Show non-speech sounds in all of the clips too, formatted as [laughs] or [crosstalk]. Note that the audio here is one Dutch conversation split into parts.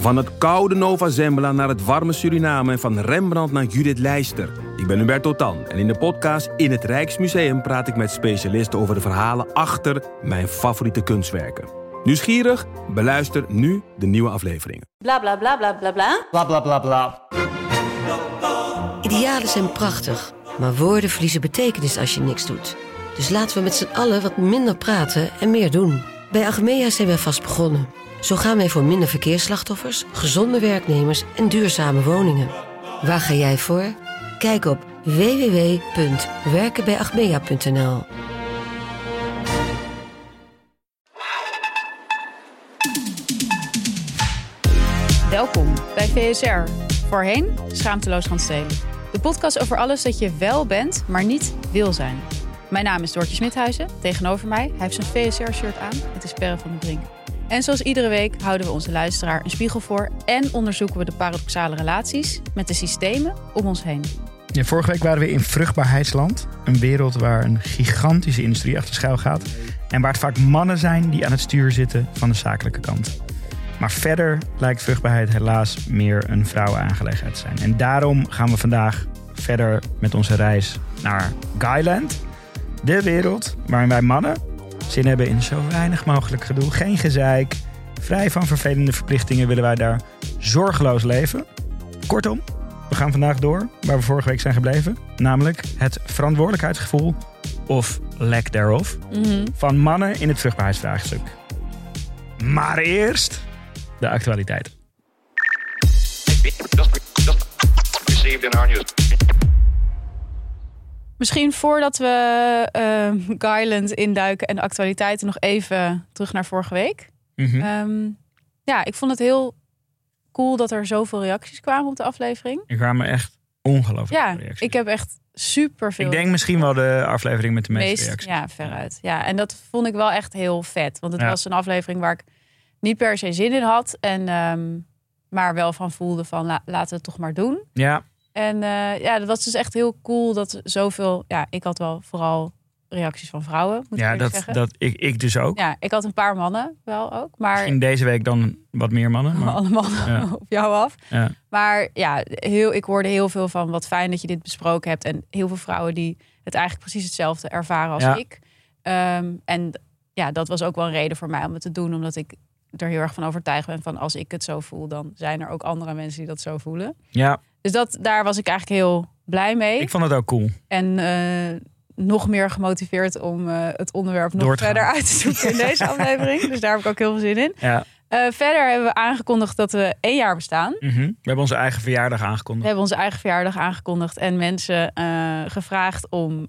Van het koude Nova Zembla naar het warme Suriname en van Rembrandt naar Judith Leister. Ik ben Hubert Totan en in de podcast In het Rijksmuseum praat ik met specialisten over de verhalen achter mijn favoriete kunstwerken. Nieuwsgierig? Beluister nu de nieuwe afleveringen. Bla bla bla bla bla bla. Bla bla bla bla. Idealen zijn prachtig, maar woorden verliezen betekenis als je niks doet. Dus laten we met z'n allen wat minder praten en meer doen. Bij Agmea zijn wij vast begonnen. Zo gaan wij voor minder verkeersslachtoffers, gezonde werknemers en duurzame woningen. Waar ga jij voor? Kijk op www.werkenbijagmea.nl Welkom bij VSR. Voorheen Schaamteloos gaan stelen. De podcast over alles dat je wel bent, maar niet wil zijn. Mijn naam is Doortje Smithuizen. Tegenover mij, hij heeft zijn VSR-shirt aan. Het is Perre van den Brink. En zoals iedere week houden we onze luisteraar een spiegel voor... en onderzoeken we de paradoxale relaties met de systemen om ons heen. Ja, vorige week waren we in vruchtbaarheidsland. Een wereld waar een gigantische industrie achter schuil gaat. En waar het vaak mannen zijn die aan het stuur zitten van de zakelijke kant. Maar verder lijkt vruchtbaarheid helaas meer een vrouwenaangelegenheid te zijn. En daarom gaan we vandaag verder met onze reis naar Guyland. De wereld waarin wij mannen zin hebben in zo weinig mogelijk gedoe. Geen gezeik. Vrij van vervelende verplichtingen willen wij daar zorgeloos leven. Kortom, we gaan vandaag door waar we vorige week zijn gebleven. Namelijk het verantwoordelijkheidsgevoel of lack thereof van mannen in het vruchtbaarheidsvraagstuk. Maar eerst de actualiteit. Misschien voordat we uh, Guyland induiken en de actualiteiten nog even terug naar vorige week. Mhm. Ehm, ja, ik vond het heel cool dat er zoveel reacties kwamen op de aflevering. Ik kwamen echt ongelooflijk Ja, veel reacties. ik heb echt super veel. Ik denk misschien wel de aflevering met de meeste reacties. Ja, veruit. Ja, en dat vond ik wel echt heel vet. Want het Ja. was een aflevering waar ik niet per se zin in had. En, ehm, maar wel van voelde van la- laten we het toch maar doen. Ja, En eh, ja, dat was dus echt heel cool dat zoveel... Ja, ik had wel vooral reacties van vrouwen, moet ja ik dat, zeggen. dat, ik, ik dus ook. Ja, ik had een paar mannen wel ook. Maar Misschien deze week dan wat meer mannen. Maar, alle mannen Ja. [laughs] op jou af. ja. Maar ja, heel, ik hoorde heel veel van wat fijn dat je dit besproken hebt. En heel veel vrouwen die het eigenlijk precies hetzelfde ervaren als Ja. ik. Ehm, en ja, dat was ook wel een reden voor mij om het te doen. Omdat ik er heel erg van overtuigd ben van als ik het zo voel, dan zijn er ook andere mensen die dat zo voelen. ja, Dus dat, daar was ik eigenlijk heel blij mee. ik vond het ook cool. En eh, nog meer gemotiveerd om eh, het onderwerp nog verder uit te zoeken in deze [laughs] aflevering. Dus daar heb ik ook heel veel zin in. Ja. Eh, verder hebben we aangekondigd dat we één jaar bestaan. Mhm. We hebben onze eigen verjaardag We aangekondigd. hebben onze eigen verjaardag aangekondigd en mensen gevraagd om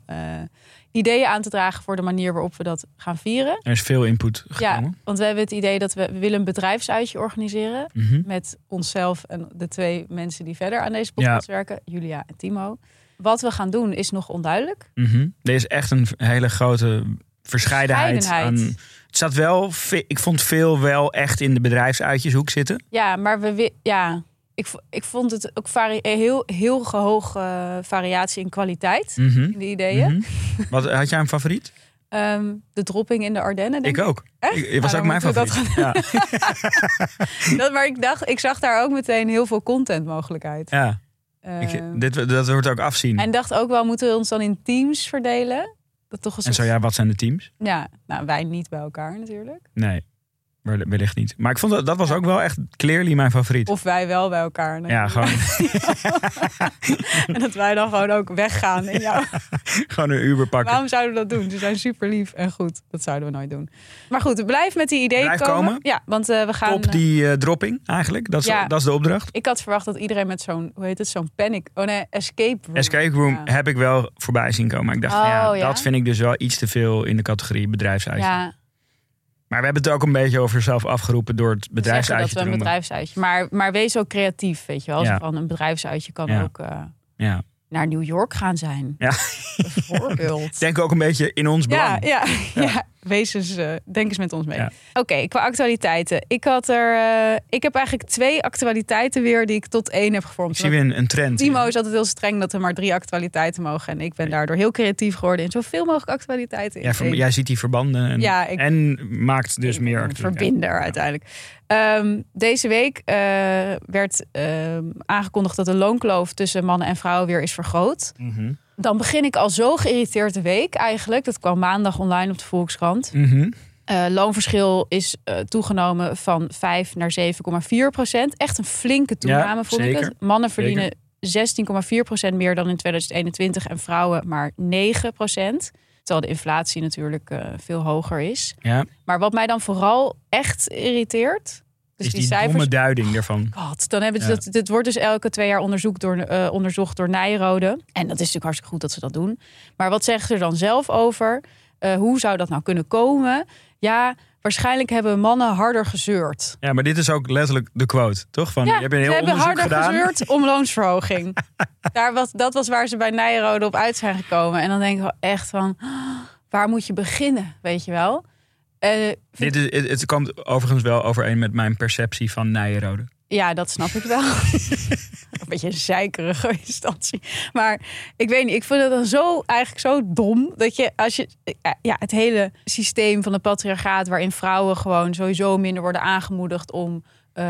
ideeën aan te dragen voor de manier waarop we dat gaan vieren. Er is veel input Ja, gekomen. want we hebben het idee dat we, we willen een bedrijfsuitje organiseren Mhm. met onszelf en de twee mensen die verder aan deze podcast werken, Julia en Timo. Wat we gaan doen is nog onduidelijk. Mhm. Er is echt een hele grote verscheidenheid. Verscheidenheid. Aan, het staat wel, ik vond veel wel echt in de bedrijfsuitjeshoek zitten. Ja, maar we ja, ik, ik vond het ook vari heel, heel hoog eh, variatie in kwaliteit Mhm. in de ideeën. Mhm. [laughs] Wat, had jij een favoriet? Ehm, de dropping in de Ardennen. denk Ik ook. Echt? Ik, was Nou, ook mijn dat favoriet. Ja. [laughs] Dat, maar ik dacht, ik zag daar ook meteen heel veel content mogelijkheid. ja. Ik, dit, dat wordt ook afzien. en dacht ook wel, moeten we ons dan in teams verdelen? Dat toch een En zo, ja, wat zijn de teams? Ja, nou, wij niet bij elkaar natuurlijk. Nee, wellicht niet. Maar ik vond dat, dat was ook wel echt clearly mijn favoriet. Of wij wel bij elkaar. ja, gewoon, [laughs] En dat wij dan gewoon ook weggaan. In jou. [laughs] gewoon een Uber pakken. Waarom zouden we dat doen? Ze zijn super lief en goed. Dat zouden we nooit doen. Maar goed, blijf met die ideeën Blijf komen. komen. Ja, want eh, we gaan... Top die eh, dropping eigenlijk. Dat is, Ja. dat is de opdracht. Ik had verwacht dat iedereen met zo'n, hoe heet het, zo'n panic... Oh nee, escape room. Escape room Ja. heb ik wel voorbij zien komen. Maar ik dacht, Oh, ja, ja? dat vind ik dus wel iets te veel in de categorie bedrijfsuitje. Ja, Maar we hebben het ook een beetje over zelf afgeroepen door het bedrijfsuitje dat we te een bedrijfsuitje. Maar, maar wees ook creatief, weet je wel. Ja. Van een bedrijfsuitje kan Ja. ook eh, Ja. naar New York gaan zijn. Ja. Bijvoorbeeld. Ik [laughs] denk ook een beetje in ons ja, belang. ja, ja. Wees eens, eh, denk eens met ons mee. Ja. Oké, qua actualiteiten. Ik, had er, eh, ik heb eigenlijk twee actualiteiten weer die ik tot één heb gevormd. Ik zie weer een, een trend. Timo is altijd heel streng dat er maar drie actualiteiten mogen. En ik ben daardoor heel creatief geworden in zoveel mogelijk actualiteiten. in Ja, ver- jij ziet die verbanden en, Ja, ik- en maakt dus Ik meer verbinder uiteindelijk. Ehm, deze week eh, werd ehm, aangekondigd dat de loonkloof tussen mannen en vrouwen weer is vergroot. Mhm. Dan begin ik al zo geïrriteerd de week eigenlijk. Dat kwam maandag online op de Volkskrant. Mhm. Eh, loonverschil is eh, toegenomen van 5 naar 7,4 procent. Echt een flinke toename, Ja, vond ik het. Mannen verdienen 16,4 procent meer dan in 2021 en vrouwen maar 9 procent. Terwijl de inflatie natuurlijk eh, veel hoger is. Ja, Maar wat mij dan vooral echt irriteert. Dus is die, die cijfers. domme duiding ervan. God, dan hebben ze Ja. dat. Dit wordt dus elke twee jaar onderzoek door, eh, onderzocht door Nijrode. En dat is natuurlijk hartstikke goed dat ze dat doen. Maar wat zeggen ze er dan zelf over? Eh, hoe zou dat nou kunnen komen? Ja, waarschijnlijk hebben mannen harder gezeurd. Ja, maar dit is ook letterlijk de quote, toch? Van, Ja, je hebt een heel ze hebben harder gedaan. gezeurd om loonsverhoging. [laughs] Daar was, dat was waar ze bij Nijrode op uit zijn gekomen. En dan denk ik wel echt van, waar moet je beginnen, weet je wel? Eh, Dit is, het, het komt overigens wel overeen met mijn perceptie van Nijrode. Ja, dat snap ik wel. [laughs] een beetje een zeikerige instantie. Maar ik weet niet, ik vind het dan zo eigenlijk zo dom dat je als je ja, het hele systeem van de patriarchaat waarin vrouwen gewoon sowieso minder worden aangemoedigd om eh,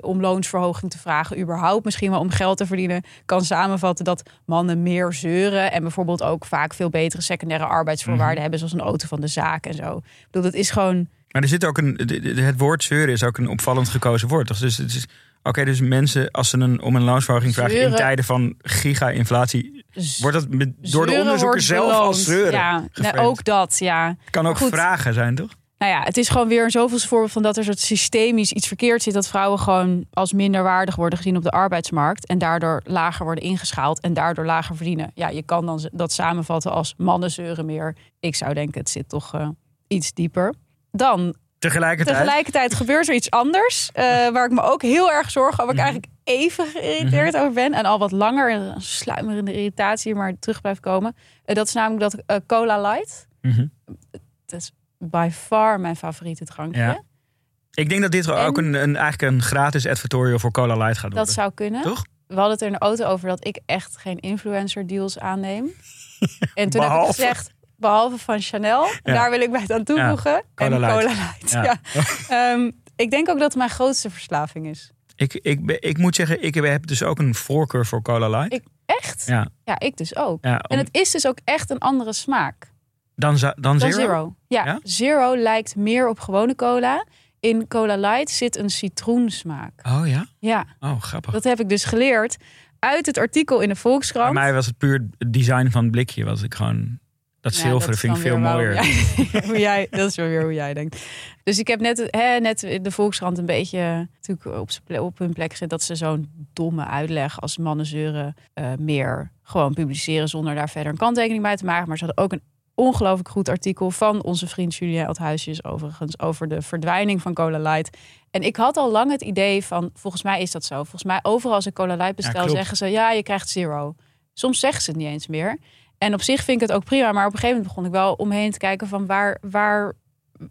om loonsverhoging te vragen, überhaupt misschien wel om geld te verdienen, kan samenvatten dat mannen meer zeuren en bijvoorbeeld ook vaak veel betere secundaire arbeidsvoorwaarden hebben, zoals een auto van de zaak en zo. Ik bedoel, dat is gewoon Maar er zit ook een. Het woord zeuren is ook een opvallend gekozen woord. toch? Dus het is. Oké, dus mensen, als ze een, om een loonsverhoging vragen in tijden van giga-inflatie, wordt dat met- door de onderzoekers zelf als zeuren. Ja, geframed. ook dat, ja. Het kan ook Goed. vragen zijn, toch? Nou ja, het is gewoon weer een zoveelste voorbeeld van dat er soort systemisch iets verkeerd zit. Dat vrouwen gewoon als minderwaardig worden gezien op de arbeidsmarkt. En daardoor lager worden ingeschaald en daardoor lager verdienen. Ja, je kan dan dat samenvatten als mannen zeuren meer. Ik zou denken, het zit toch eh, iets dieper. Dan, Tegelijkertijd. tegelijkertijd gebeurt er iets anders. eh, [laughs] waar ik me ook heel erg zorgen over. Waar ik eigenlijk even geïrriteerd over ben. En al wat langer een sluimerende irritatie maar terug blijft komen. Eh, dat is namelijk dat Cola Light. Mhm. Dat is by far mijn favoriete drankje. Ja. Ik denk dat dit En- ook een, een, eigenlijk een gratis advertorial voor Cola Light gaat worden. Dat zou kunnen. Toch? We hadden het er in de auto over dat ik echt geen influencer deals aanneem. [laughs] En toen heb Behalve- ik gezegd, behalve van Chanel, Ja. daar wil ik bij het aan toevoegen. Cola en Light. Cola Light. Ja. [laughs] Ehm, ik denk ook dat het mijn grootste verslaving is. Ik, ik, ik moet zeggen, ik heb dus ook een voorkeur voor Cola Light. Ik, echt? Ja, Ja, ik dus ook. ja, En het is dus ook echt een andere smaak dan, dan, dan zero? Zero. Ja, Ja? Zero lijkt meer op gewone cola. In Cola Light zit een citroensmaak. Oh ja? Ja, Oh, grappig. dat heb ik dus geleerd uit het artikel in de Volkskrant. Bij mij was het puur het design van het blikje. Was ik gewoon, dat Ja, zilveren dat is vind ik veel mooier. jij- [laughs] hoe jij, dat is wel weer hoe jij denkt. Dus ik heb net, hè, net in de Volkskrant een beetje natuurlijk op, op hun plek gezet... dat ze zo'n domme uitleg als mannen zeuren eh, meer gewoon publiceren... zonder daar verder een kanttekening bij te maken. Maar ze hadden ook een ongelooflijk goed artikel van onze vriend Julia Althuisjes... overigens over de verdwijning van Cola Light. En ik had al lang het idee van, volgens mij is dat zo. Volgens mij overal als ik Cola Light bestel zeggen ze... ja, je krijgt zero. Soms zeggen ze het niet eens meer... En op zich vind ik het ook prima. Maar op een gegeven moment begon ik wel omheen te kijken van waar, waar,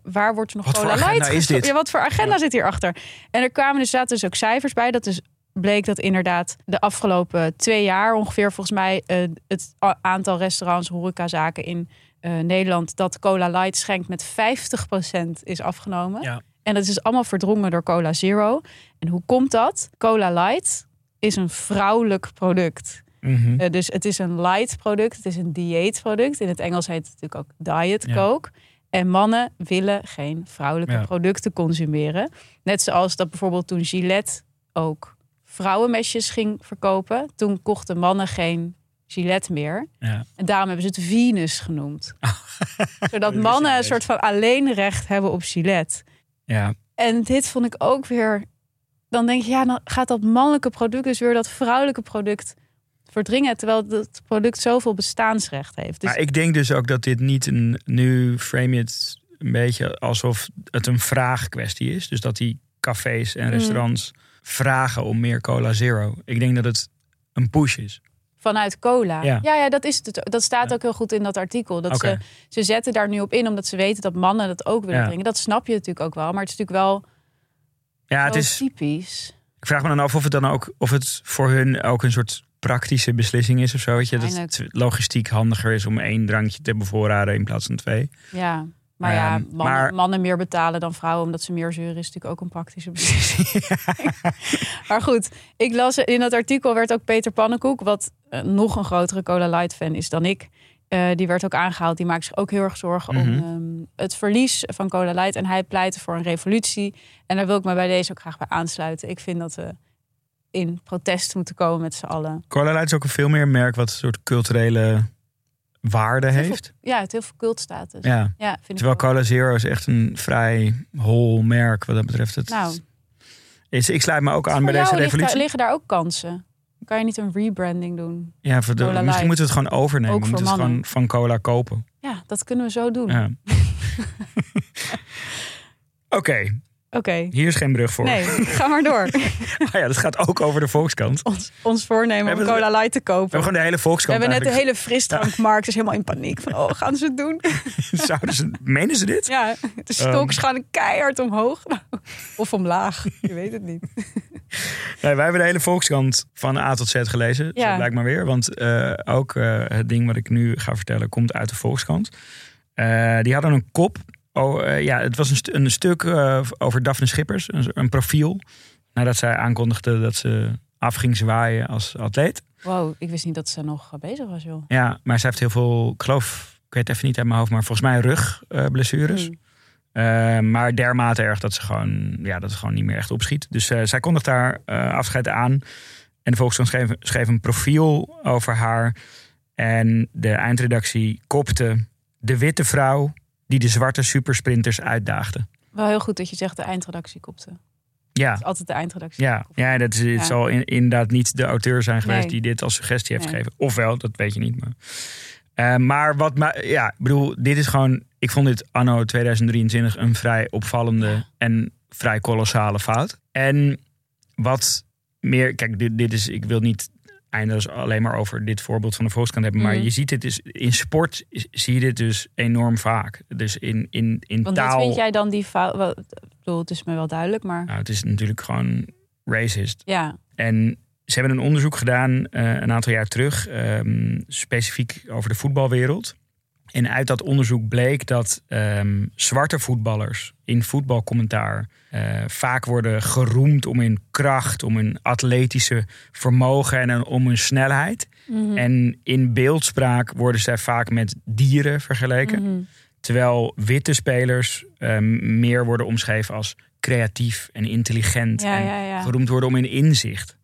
waar wordt er nog Wat cola light is gestopt? Ja, wat voor agenda zit hierachter? En er kwamen dus, zaten dus ook cijfers bij. Dat dus bleek dat inderdaad de afgelopen twee jaar ongeveer volgens mij eh, het aantal restaurants, horecazaken in eh, Nederland dat cola light schenkt met 50% is afgenomen. Ja. En dat is dus allemaal verdrongen door cola zero. En hoe komt dat? Cola light is een vrouwelijk product. Mhm. Eh, dus het is een light product, het is een dieetproduct. In het Engels heet het natuurlijk ook diet Ja. coke. En mannen willen geen vrouwelijke Ja. producten consumeren. Net zoals dat bijvoorbeeld toen Gillette ook vrouwenmesjes ging verkopen. Toen kochten mannen geen Gillette meer. Ja. En daarom hebben ze het Venus genoemd. [laughs] Zodat [laughs] Dat wist mannen een soort van alleen recht hebben op Gillette. ja. En dit vond ik ook weer. Dan denk je, ja, dan gaat dat mannelijke product dus weer dat vrouwelijke product verdringen. Terwijl het product zoveel bestaansrecht heeft. Dus Maar ik denk dus ook dat dit niet een. Nu frame je het een beetje alsof het een vraagkwestie is. Dus dat die cafés Mm. en restaurants vragen om meer cola zero. Ik denk dat het een push is. Vanuit cola. Ja. Ja, ja, dat, is het. dat staat ook heel goed in dat artikel. Dat ze, ze zetten daar nu op in omdat ze weten dat mannen dat ook willen Ja. drinken. Dat snap je natuurlijk ook wel. Maar het is natuurlijk wel Ja, het is, typisch. ik vraag me dan af of het dan ook of het voor hun ook een soort praktische beslissing is of zo. Weet je, dat het logistiek handiger is om één drankje te bevoorraden in plaats van twee. Ja. Maar ja, Ehm, mannen, maar- mannen meer betalen dan vrouwen omdat ze meer zeuren is natuurlijk ook een praktische beslissing. [laughs] [laughs] maar goed, ik las in dat artikel werd ook Peter Pannenkoek, wat nog een grotere Cola Light fan is dan ik. eh, die werd ook aangehaald. Die maakt zich ook heel erg zorgen om Mhm. ehm, het verlies van Cola Light. En hij pleit voor een revolutie. En daar wil ik me bij deze ook graag bij aansluiten. Ik vind dat we in protest moeten komen met z'n allen. Cola Light is ook een veel meer merk wat een soort culturele waarde veel- heeft. Ja, het heel veel cultstatus. Ja. Ja, vind Terwijl ik. Cola Zero is echt een vrij hol merk wat dat betreft. Het Nou, is, ik sluit me ook aan bij deze revolutie. daar, liggen daar ook kansen. Kan je niet een rebranding doen? ja, voor de, Cola misschien Light. moeten we het gewoon overnemen. Ook we moeten het mannen. gewoon van cola kopen. Ja, dat kunnen we zo doen. Ja. [laughs] Oké, Oké. hier is geen brug voor. Nee, ga maar door. [laughs] Ah ja, dat gaat ook over de Volkskrant. We ons, ons voornemen om Cola Light te kopen. hebben gewoon de hele We Volkskrant hebben net de hele frisdrankmarkt is helemaal in paniek. Van, oh, gaan ze het doen? [laughs] Zouden ze, menen ze dit? Ja, de stocks gaan keihard omhoog. Of omlaag, je weet het niet. [laughs] Nee, wij hebben de hele Volkskrant van A tot Z gelezen. Ja. Blijkt maar weer. Want eh, ook eh, het ding wat ik nu ga vertellen komt uit de Volkskrant. Eh, die hadden een kop. Oh, ja, het was een, een stuk over Daphne Schippers. Een, een profiel. Nadat zij aankondigde dat ze af ging zwaaien als atleet. Wow, ik wist niet dat ze nog bezig was, joh. Ja, maar zij heeft heel veel, ik geloof, ik weet even niet uit mijn hoofd, maar volgens mij rugblessures. Hmm. Eh, maar dermate erg dat ze gewoon, ja, dat het gewoon niet meer echt opschiet. Dus eh, zij kondigt daar eh, afscheid aan. En de Volkskrant schreef, schreef een profiel over haar. En de eindredactie kopte de witte vrouw die de zwarte supersprinters uitdaagde. Wel heel goed dat je zegt de eindredactie kopte. Ja, is altijd de eindredactie. ja, ja dat is, het Ja. zal in- inderdaad niet de auteur zijn geweest Nee. die dit als suggestie heeft Nee. gegeven. Ofwel, dat weet je niet. Maar, maar wat, ma- ja, ik bedoel, dit is gewoon, ik vond dit anno 2023 een vrij opvallende Ja. en vrij kolossale fout. En wat meer, kijk, dit, dit is, ik wil niet eindeloos alleen maar over dit voorbeeld van de Volkskrant hebben, maar Mhm. je ziet het dus in sport zie je dit dus enorm vaak. Dus in, in, in Want taal. dit vind jij dan die fout... wel, Ik bedoel, het is me wel duidelijk, maar... Nou, het is natuurlijk gewoon racist. Ja, En ze hebben een onderzoek gedaan eh, een aantal jaar terug, ehm, specifiek over de voetbalwereld. En uit dat onderzoek bleek dat ehm, zwarte voetballers in voetbalcommentaar eh, vaak worden geroemd om hun kracht, om hun atletische vermogen en om hun snelheid. Mhm. En in beeldspraak worden zij vaak met dieren vergeleken. Mhm. Terwijl witte spelers ehm, meer worden omschreven als creatief en intelligent. Ja, en ja, ja. geroemd worden om hun inzicht.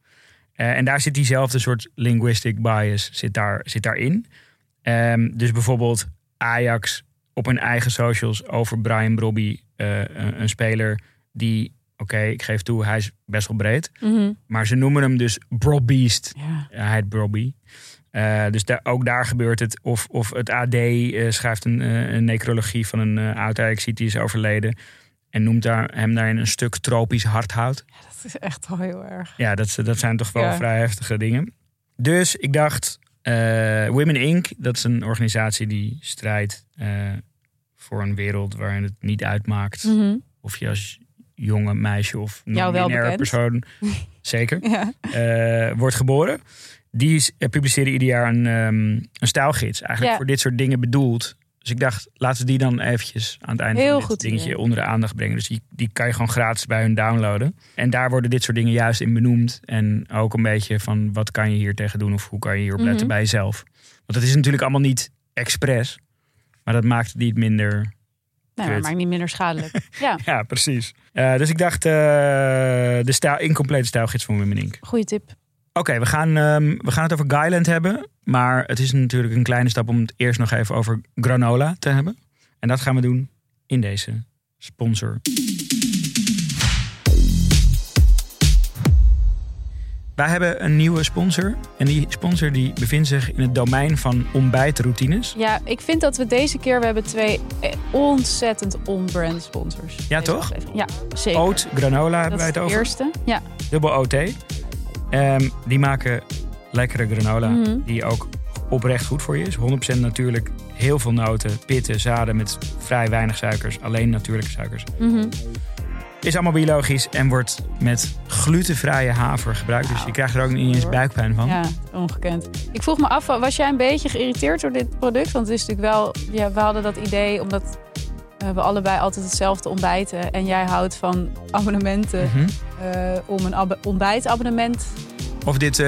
Eh, en daar zit diezelfde soort linguistic bias zit daar, zit daarin. Ehm, dus bijvoorbeeld Ajax op hun eigen socials over Brian Brobby, eh, een, een speler die, oké, ik geef toe, hij is best wel breed. Mhm. Maar ze noemen hem dus Brobeast. Ja. Ja, hij heet Brobby. Eh, dus daar, ook daar gebeurt het. Of, of het AD eh, schrijft een, een necrologie van een oud ajax die is overleden. En noemt daar, hem daarin een stuk tropisch hardhout. Dat is echt wel heel erg. Ja, dat, dat zijn toch wel Ja. vrij heftige dingen. Dus ik dacht, Women Inc., dat is een organisatie die strijdt eh, voor een wereld waarin het niet uitmaakt Mhm. of je als jonge meisje of non-binaire persoon, [laughs] zeker, Ja. eh, wordt geboren. Die eh, publiceren ieder jaar een, ehm, een stijlgids. Eigenlijk Ja. voor dit soort dingen bedoeld. Dus ik dacht, laten we die dan eventjes aan het einde Heel van dit goed dingetje idee. onder de aandacht brengen. Dus die, die kan je gewoon gratis bij hun downloaden. En daar worden dit soort dingen juist in benoemd. En ook een beetje van wat kan je hier tegen doen of hoe kan je hier op letten Mhm. bij jezelf. Want dat is natuurlijk allemaal niet expres. Maar dat maakt het niet minder Nee, maar maakt niet minder schadelijk. [laughs] Ja, ja, precies. Eh, dus ik dacht, eh, de stijl, incomplete stijlgids van Women Inc. goede tip. Oké, we, gaan, ehm, we gaan het over Guyland hebben. Maar het is natuurlijk een kleine stap om het eerst nog even over granola te hebben. En dat gaan we doen in deze sponsor. Wij hebben een nieuwe sponsor. En die sponsor die bevindt zich in het domein van ontbijtroutines. Ja, ik vind dat we deze keer... We hebben twee eh, ontzettend on-brand sponsors. Ja, toch? aflevering. Ja, zeker. Oat, granola hebben dat wij is het de over. eerste. Ja. Dubbel OT. Ehm, die maken lekkere granola. Mhm. Die ook oprecht goed voor je is. 100% natuurlijk. Heel veel noten, pitten, zaden met vrij weinig suikers. Alleen natuurlijke suikers. Mhm. Is allemaal biologisch en wordt met glutenvrije haver gebruikt. Dus je krijgt er ook niet eens buikpijn van. Ja, ongekend. Ik vroeg me af, was jij een beetje geïrriteerd door dit product? Want het is natuurlijk wel, ja, we hadden dat idee omdat eh, we allebei altijd hetzelfde ontbijten. En jij houdt van abonnementen Mhm. eh, om een ab- ontbijtabonnement. Of dit eh,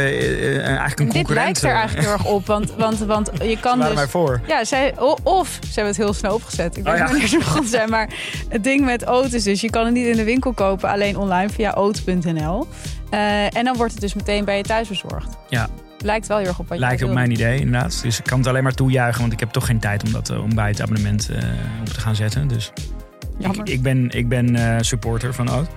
eigenlijk een Dit concurrent. lijkt er eigenlijk heel erg op, want, want, want je kan dus... voor. Ja, zij, of ze hebben het heel snel opgezet. Ik weet Oh, niet ja. wanneer ze [laughs] begonnen zijn. Maar het ding met oat is dus... je kan het niet in de winkel kopen, alleen online via oat.nl. Eh, en dan wordt het dus meteen bij je thuis bezorgd. Ja. Lijkt wel heel erg op wat Lijkt je op mijn idee, inderdaad. Dus ik kan het alleen maar toejuichen, want ik heb toch geen tijd om dat uh, ontbijtabonnement eh op te gaan zetten. Dus ik, ik ben, ik ben eh, supporter van Oat.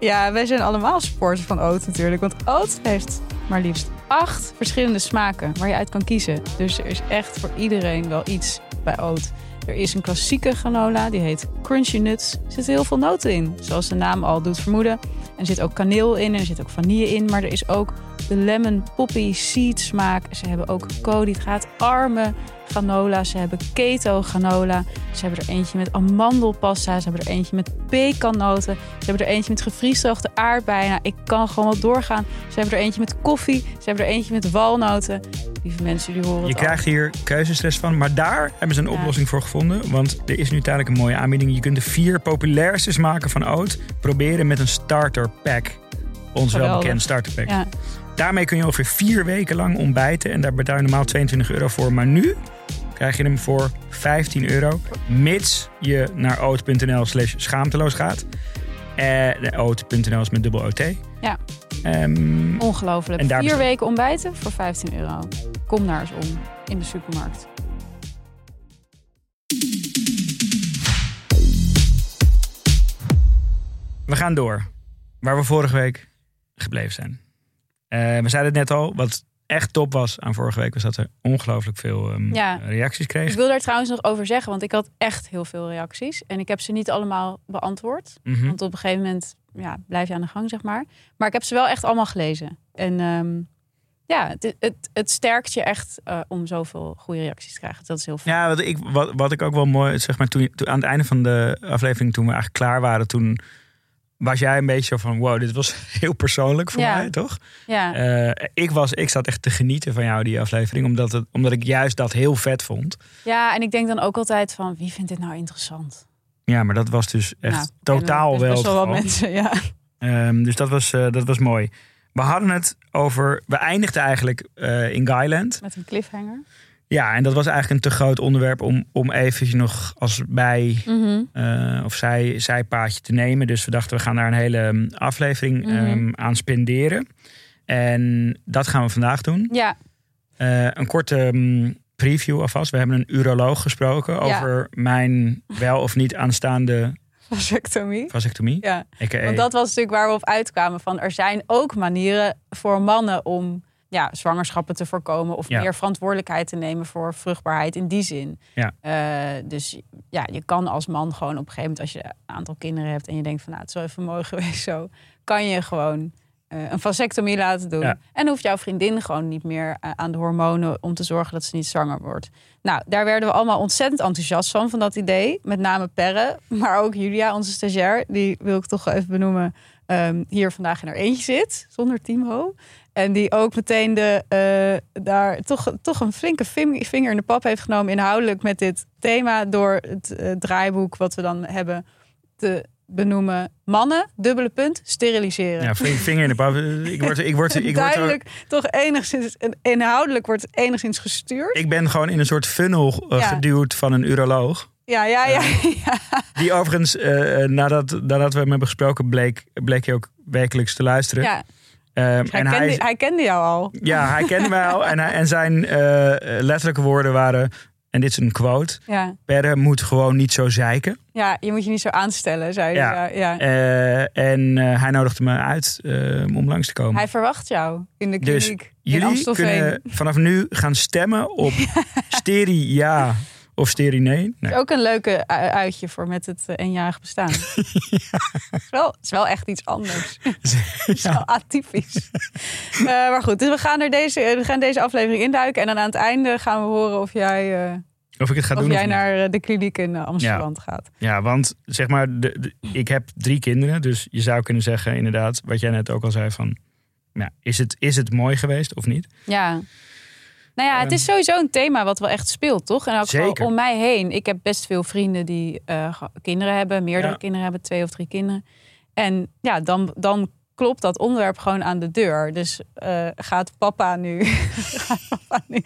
Ja, wij zijn allemaal supporters van oat natuurlijk. Want oat heeft maar liefst acht verschillende smaken waar je uit kan kiezen. Dus er is echt voor iedereen wel iets bij oat. Er is een klassieke granola, die heet Crunchy Nuts. Er zitten heel veel noten in, zoals de naam al doet vermoeden. Er zit ook kaneel in en er zit ook vanille in. Maar er is ook de lemon poppy seed smaak. Ze hebben ook koolhydraatarme granola. Ze hebben keto granola. Ze hebben er eentje met amandelpasta. Ze hebben er eentje met pekannoten. Ze hebben er eentje met gevriesdroogde aardbeien. Nou, ik kan gewoon wel doorgaan. Ze hebben er eentje met koffie. Ze hebben er eentje met walnoten. Lieve mensen, jullie horen Je al. krijgt hier keuzestress van, maar daar hebben ze een Ja. oplossing voor gevonden. Want er is nu tijdelijk een mooie aanbieding. Je kunt de vier populairste smaken van Oat proberen met een starter pack. Ons wel Geweldig. bekend starter pack. Ja, Daarmee kun je ongeveer vier weken lang ontbijten. En daar betaal je normaal 22 euro voor. Maar nu krijg je hem voor 15 euro. Mits je naar oat.nl slash schaamteloos gaat. Eh, de oat.nl is met dubbel OT. Ja. Ehm, ongelooflijk. En daar Vier weken ontbijten voor 15 euro. Kom daar eens om in de supermarkt. we gaan door. Waar we vorige week gebleven zijn. Eh, we zeiden het net al. Wat echt top was aan vorige week was dat we ongelooflijk veel ehm, Ja. reacties Ik kregen. wil daar trouwens nog over zeggen, want ik had echt heel veel reacties. En ik heb ze niet allemaal beantwoord. Mhm. Want op een gegeven moment ja, blijf je aan de gang, zeg maar. Maar ik heb ze wel echt allemaal gelezen. En ehm, ja, het, het, het sterkt je echt eh, om zoveel goede reacties te krijgen. Dat is heel fijn. Ja, wat ik, wat, wat ik ook wel mooi, zeg maar, toen, toen aan het einde van de aflevering, toen we eigenlijk klaar waren, toen was jij een beetje zo van, wow, dit was [laughs] heel persoonlijk voor Ja. mij, toch? Ja, Eh, ik, was, ik zat echt te genieten van jou, die aflevering, omdat, het, omdat ik juist dat heel vet vond. ja, en ik denk dan ook altijd van, wie vindt dit nou interessant? Ja, maar dat was dus echt Nou, totaal kennen wel best wel wat mensen, ja. Ehm, dus dat was, eh, dat was mooi. We hadden het over, we eindigden eigenlijk eh, in Guyland. Met een cliffhanger. Ja, en dat was eigenlijk een te groot onderwerp om, om even nog als bij Mhm. eh, of zij, zijpaadje te nemen. Dus we dachten, we gaan daar een hele um, aflevering Mhm. um, aan spenderen. En dat gaan we vandaag doen. Ja, Eh, een korte um, preview alvast. We hebben een uroloog gesproken Ja. over mijn wel of niet aanstaande [laughs] vasectomie. vasectomie. Ja, AKA. want dat was natuurlijk waar we op uitkwamen. Van er zijn ook manieren voor mannen om ja, zwangerschappen te voorkomen. Of Ja. meer verantwoordelijkheid te nemen voor vruchtbaarheid in die zin. Ja. Eh, dus ja, je kan als man gewoon op een gegeven moment, als je een aantal kinderen hebt en je denkt van nou, het is wel even mooi [laughs] geweest zo, kan je gewoon eh, een vasectomie laten doen. Ja. En hoeft jouw vriendin gewoon niet meer eh, aan de hormonen om te zorgen dat ze niet zwanger wordt. Nou, daar werden we allemaal ontzettend enthousiast van, van dat idee. Met name Perre, [laughs] maar ook Julia, onze stagiair. Die wil ik toch even benoemen. ehm, hier vandaag in haar eentje zit, zonder Timo. En die ook meteen de, eh, daar toch, toch een flinke ving- vinger in de pap heeft genomen. Inhoudelijk met dit thema. Door het eh, draaiboek wat we dan hebben te benoemen. Mannen, dubbele punt, steriliseren. Ja, ving- vinger in de pap. Ik, word, ik, word, ik, word ook, Duidelijk, toch enigszins, inhoudelijk wordt het enigszins gestuurd. ik ben gewoon in een soort funnel eh, Ja. geduwd van een uroloog. Ja, ja, ja. [laughs] ja. Die overigens, eh, nadat, nadat we hem hebben gesproken, bleek, bleek hij ook wekelijks te luisteren. ja. Ehm, Hij, en kende, hij, hij kende jou al. Ja, hij kende mij al. En, en zijn eh, letterlijke woorden waren, en dit is een quote, Ja. Perre moet gewoon niet zo zeiken. ja, je moet je niet zo aanstellen, zei Ja. hij. Ja, ja. Eh, en eh, hij nodigde me uit om langs te komen. Hij verwacht jou in de Dus kliniek in Jullie Amstelveen. kunnen vanaf nu gaan stemmen op Steri [laughs] ja Of sterinee? Nee. Ook een leuke uitje voor met het eh, eenjarig bestaan. [laughs] Het, is wel, het is wel echt iets anders. [laughs] [laughs] Het is wel atypisch. Eh, maar goed, dus we gaan, er deze, we gaan deze aflevering induiken. En dan aan het einde gaan we horen of jij, eh, Of ik het ga of doen jij of niet. naar eh, de kliniek in eh, Amsterdam gaat. Ja, want zeg maar, de, de- ik heb drie kinderen. Dus je zou kunnen zeggen, inderdaad, wat jij net ook al zei van... Ja, is, het, is het mooi geweest of niet? Ja. Nou ja, het is sowieso een thema wat wel echt speelt, toch? En ook Zeker. om mij heen. Ik heb best veel vrienden die eh, kinderen hebben, meerdere Ja. kinderen hebben, twee of drie kinderen. En ja, dan, dan klopt dat onderwerp gewoon aan de deur. Dus eh, gaat papa nu, [laughs] gaat papa nu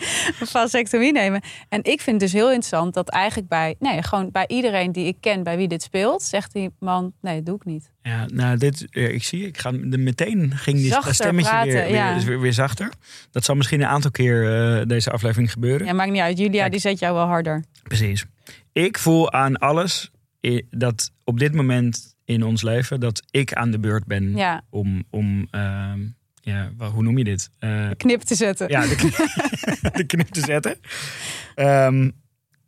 een vasectomie nemen? En ik vind het dus heel interessant dat eigenlijk bij, nee, gewoon bij iedereen die ik ken, bij wie dit speelt, zegt die man, nee, dat doe ik niet. Ja, nou, dit, ik zie, ik ga de, meteen ging die, Zachter stemmetje praten, weer, weer, ja. weer, weer zachter. Dat zal misschien een aantal keer eh, deze aflevering gebeuren. Ja, maakt niet uit. Julia, Kijk. die zet jou wel harder. Precies. Ik voel aan alles dat op dit moment in ons leven dat ik aan de beurt ben Ja, om, om ehm, ja, wel, hoe noem je dit? Eh, knip te zetten. ja, de, kn- [laughs] de knip te zetten. Ehm,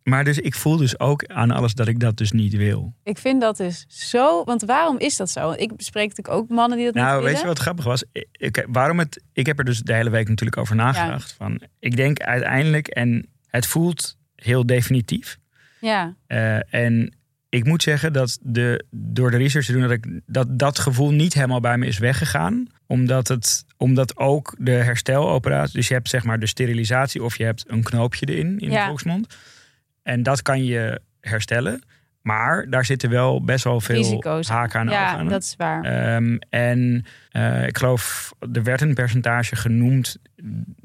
maar dus ik voel dus ook aan alles dat ik dat dus niet wil. Ik vind dat dus zo. Want waarom is dat zo? Ik bespreek natuurlijk ook mannen die dat niet Nou, willen. weet je wat grappig was? Ik, waarom het, ik heb er dus de hele week natuurlijk over nagedacht. Van, ik denk uiteindelijk, en het voelt heel definitief. Ja, Eh, en ik moet zeggen dat de, door de research te doen, dat, ik, dat dat gevoel niet helemaal bij me is weggegaan. Omdat, het, omdat ook de hersteloperatie, dus je hebt zeg maar de sterilisatie of je hebt een knoopje erin in Ja. de volksmond. En dat kan je herstellen. Maar daar zitten wel best wel veel risico's. haken aan ja aan. dat is waar. Ehm, en eh, ik geloof, er werd een percentage genoemd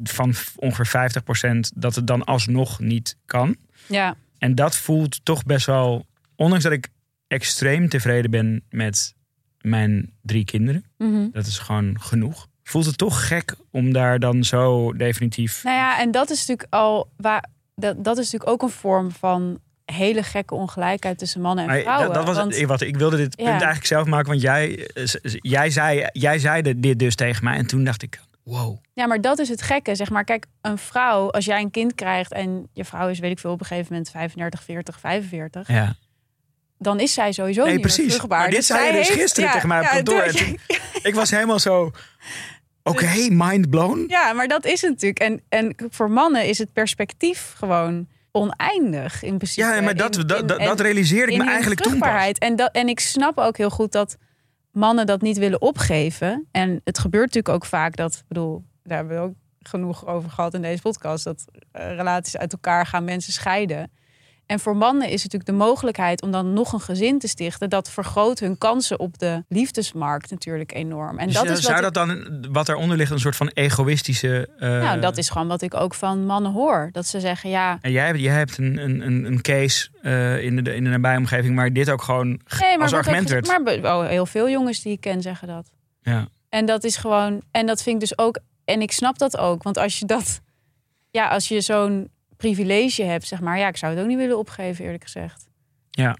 van ongeveer 50% dat het dan alsnog niet kan. ja, En dat voelt toch best wel, ondanks dat ik extreem tevreden ben met mijn drie kinderen, Mhm. dat is gewoon genoeg. Voelt het toch gek om daar dan zo definitief. Nou ja, en dat is natuurlijk al waar. Dat, dat is natuurlijk ook een vorm van hele gekke ongelijkheid tussen mannen en Maar vrouwen. dat, dat was Want- het, wat ik wilde dit punt eigenlijk zelf maken, want jij, eh, jij, zei, jij zei dit dus tegen mij en toen dacht ik, wow. Ja, maar dat is het gekke. Zeg maar, kijk, een vrouw, als jij een kind krijgt en je vrouw is, weet ik veel, op een gegeven moment 35, 40, 45, Ja. Dan is zij sowieso Nee, niet precies. vruchtbaar. Maar dit Dus zei je dus heeft- gisteren tegen mij op kantoor. Toen- [laughs] Ik was helemaal zo, oké, mind blown. Ja, maar dat is het natuurlijk. En, en voor mannen is het perspectief gewoon oneindig in principe. Ja, maar dat, In- dat, in- dat, realiseerde ik in me eigenlijk toen pas. En, dat, en ik snap ook heel goed dat mannen dat niet willen opgeven. En het gebeurt natuurlijk ook vaak dat, ik bedoel, daar hebben we ook genoeg over gehad in deze podcast, dat eh, relaties uit elkaar gaan, mensen scheiden. En voor mannen is het natuurlijk de mogelijkheid om dan nog een gezin te stichten. Dat vergroot hun kansen op de liefdesmarkt natuurlijk enorm. En Dus, dat eh, is wat zou ik- dat dan, wat eronder ligt, een soort van egoïstische... eh, Nou, dat is gewoon wat ik ook van mannen hoor. Dat ze zeggen, ja, En jij, hebt- jij hebt een, een, een, case eh, in, de, in de nabije omgeving, maar dit ook gewoon nee, als argument werd. maar oh, heel veel jongens die ik ken zeggen dat. Ja. En dat is gewoon, en dat vind ik dus ook, en ik snap dat ook, want als je dat, ja, als je zo'n privilege hebt, zeg maar, ja, ik zou het ook niet willen opgeven, eerlijk gezegd. Ja.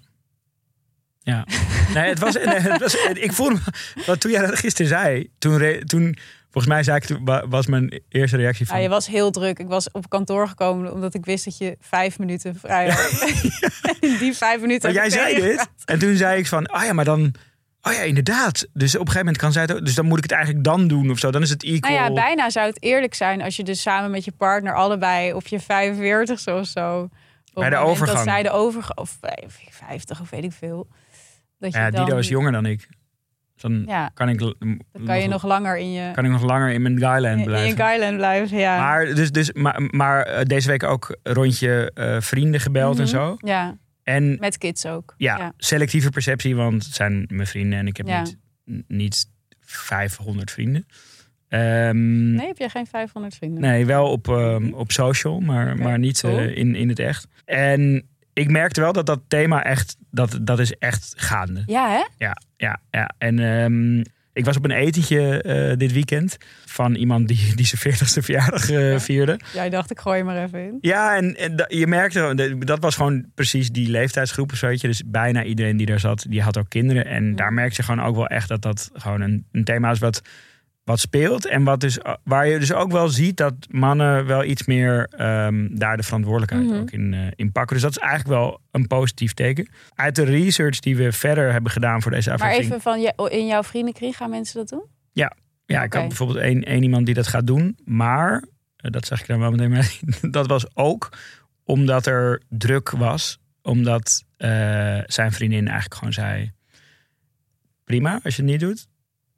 Ja. [laughs] Nee, het was, nee, het was, ik voelde me, wat toen jij dat gisteren zei, toen, toen volgens mij zei ik, toen wa- was mijn eerste reactie van, Ja, je was heel druk. Ik was op kantoor gekomen omdat ik wist dat je vijf minuten vrij had. [laughs] In die vijf minuten. maar heb jij zei dit en toen zei ik van, oh ja, maar dan, oh ja, inderdaad. Dus op een gegeven moment kan zij het ook, dus dan moet ik het eigenlijk dan doen of zo, dan is het equal. Nou ja, bijna zou het eerlijk zijn als je dus samen met je partner allebei op je 45 of zo. Bij de overgang. Dat zij de overgang, of 50 of weet ik veel. Dat je ja, dan, Dido is jonger dan ik. Dus dan Ja, kan ik, dan kan je nog langer in je, kan ik nog langer in mijn Guyland in, in blijven. je Guyland blijven. Ja. Maar, dus, dus, maar, maar eh, deze week ook rondje eh, vrienden gebeld en Mhm. zo. Ja, En met kids ook. ja, ja. selectieve perceptie, want het zijn mijn vrienden en ik heb Ja. niet, niet 500 vrienden. Ehm, Nee, heb jij geen 500 vrienden? nee, wel op, ehm, op social, maar, maar niet cool. eh, in, in het echt. En ik merkte wel dat dat thema echt, dat, dat is echt gaande. Ja, hè? Ja, ja, ja. En ehm, ik was op een etentje eh, dit weekend van iemand die, [laughs] die zijn 40ste verjaardag eh, vierde. Jij dacht, ik gooi je maar even in. Ja, en, en je merkte, dat was gewoon precies die leeftijdsgroep of. Dus bijna iedereen die daar zat, die had ook kinderen. En daar merkte je gewoon ook wel echt dat dat gewoon een, een thema is wat wat speelt. En wat dus, waar je dus ook wel ziet dat mannen wel iets meer ehm, daar de verantwoordelijkheid Mhm. ook in, eh, in pakken. Dus dat is eigenlijk wel een positief teken. Uit de research die we verder hebben gedaan voor deze Maar aflevering. even van, je, in jouw vriendenkring gaan mensen dat doen? Ja, ik Oké. had bijvoorbeeld één, één iemand die dat gaat doen. Maar, eh, dat zeg ik dan wel meteen mee, [laughs] dat was ook omdat er druk was. Omdat eh, zijn vriendin eigenlijk gewoon zei... Prima als je het niet doet.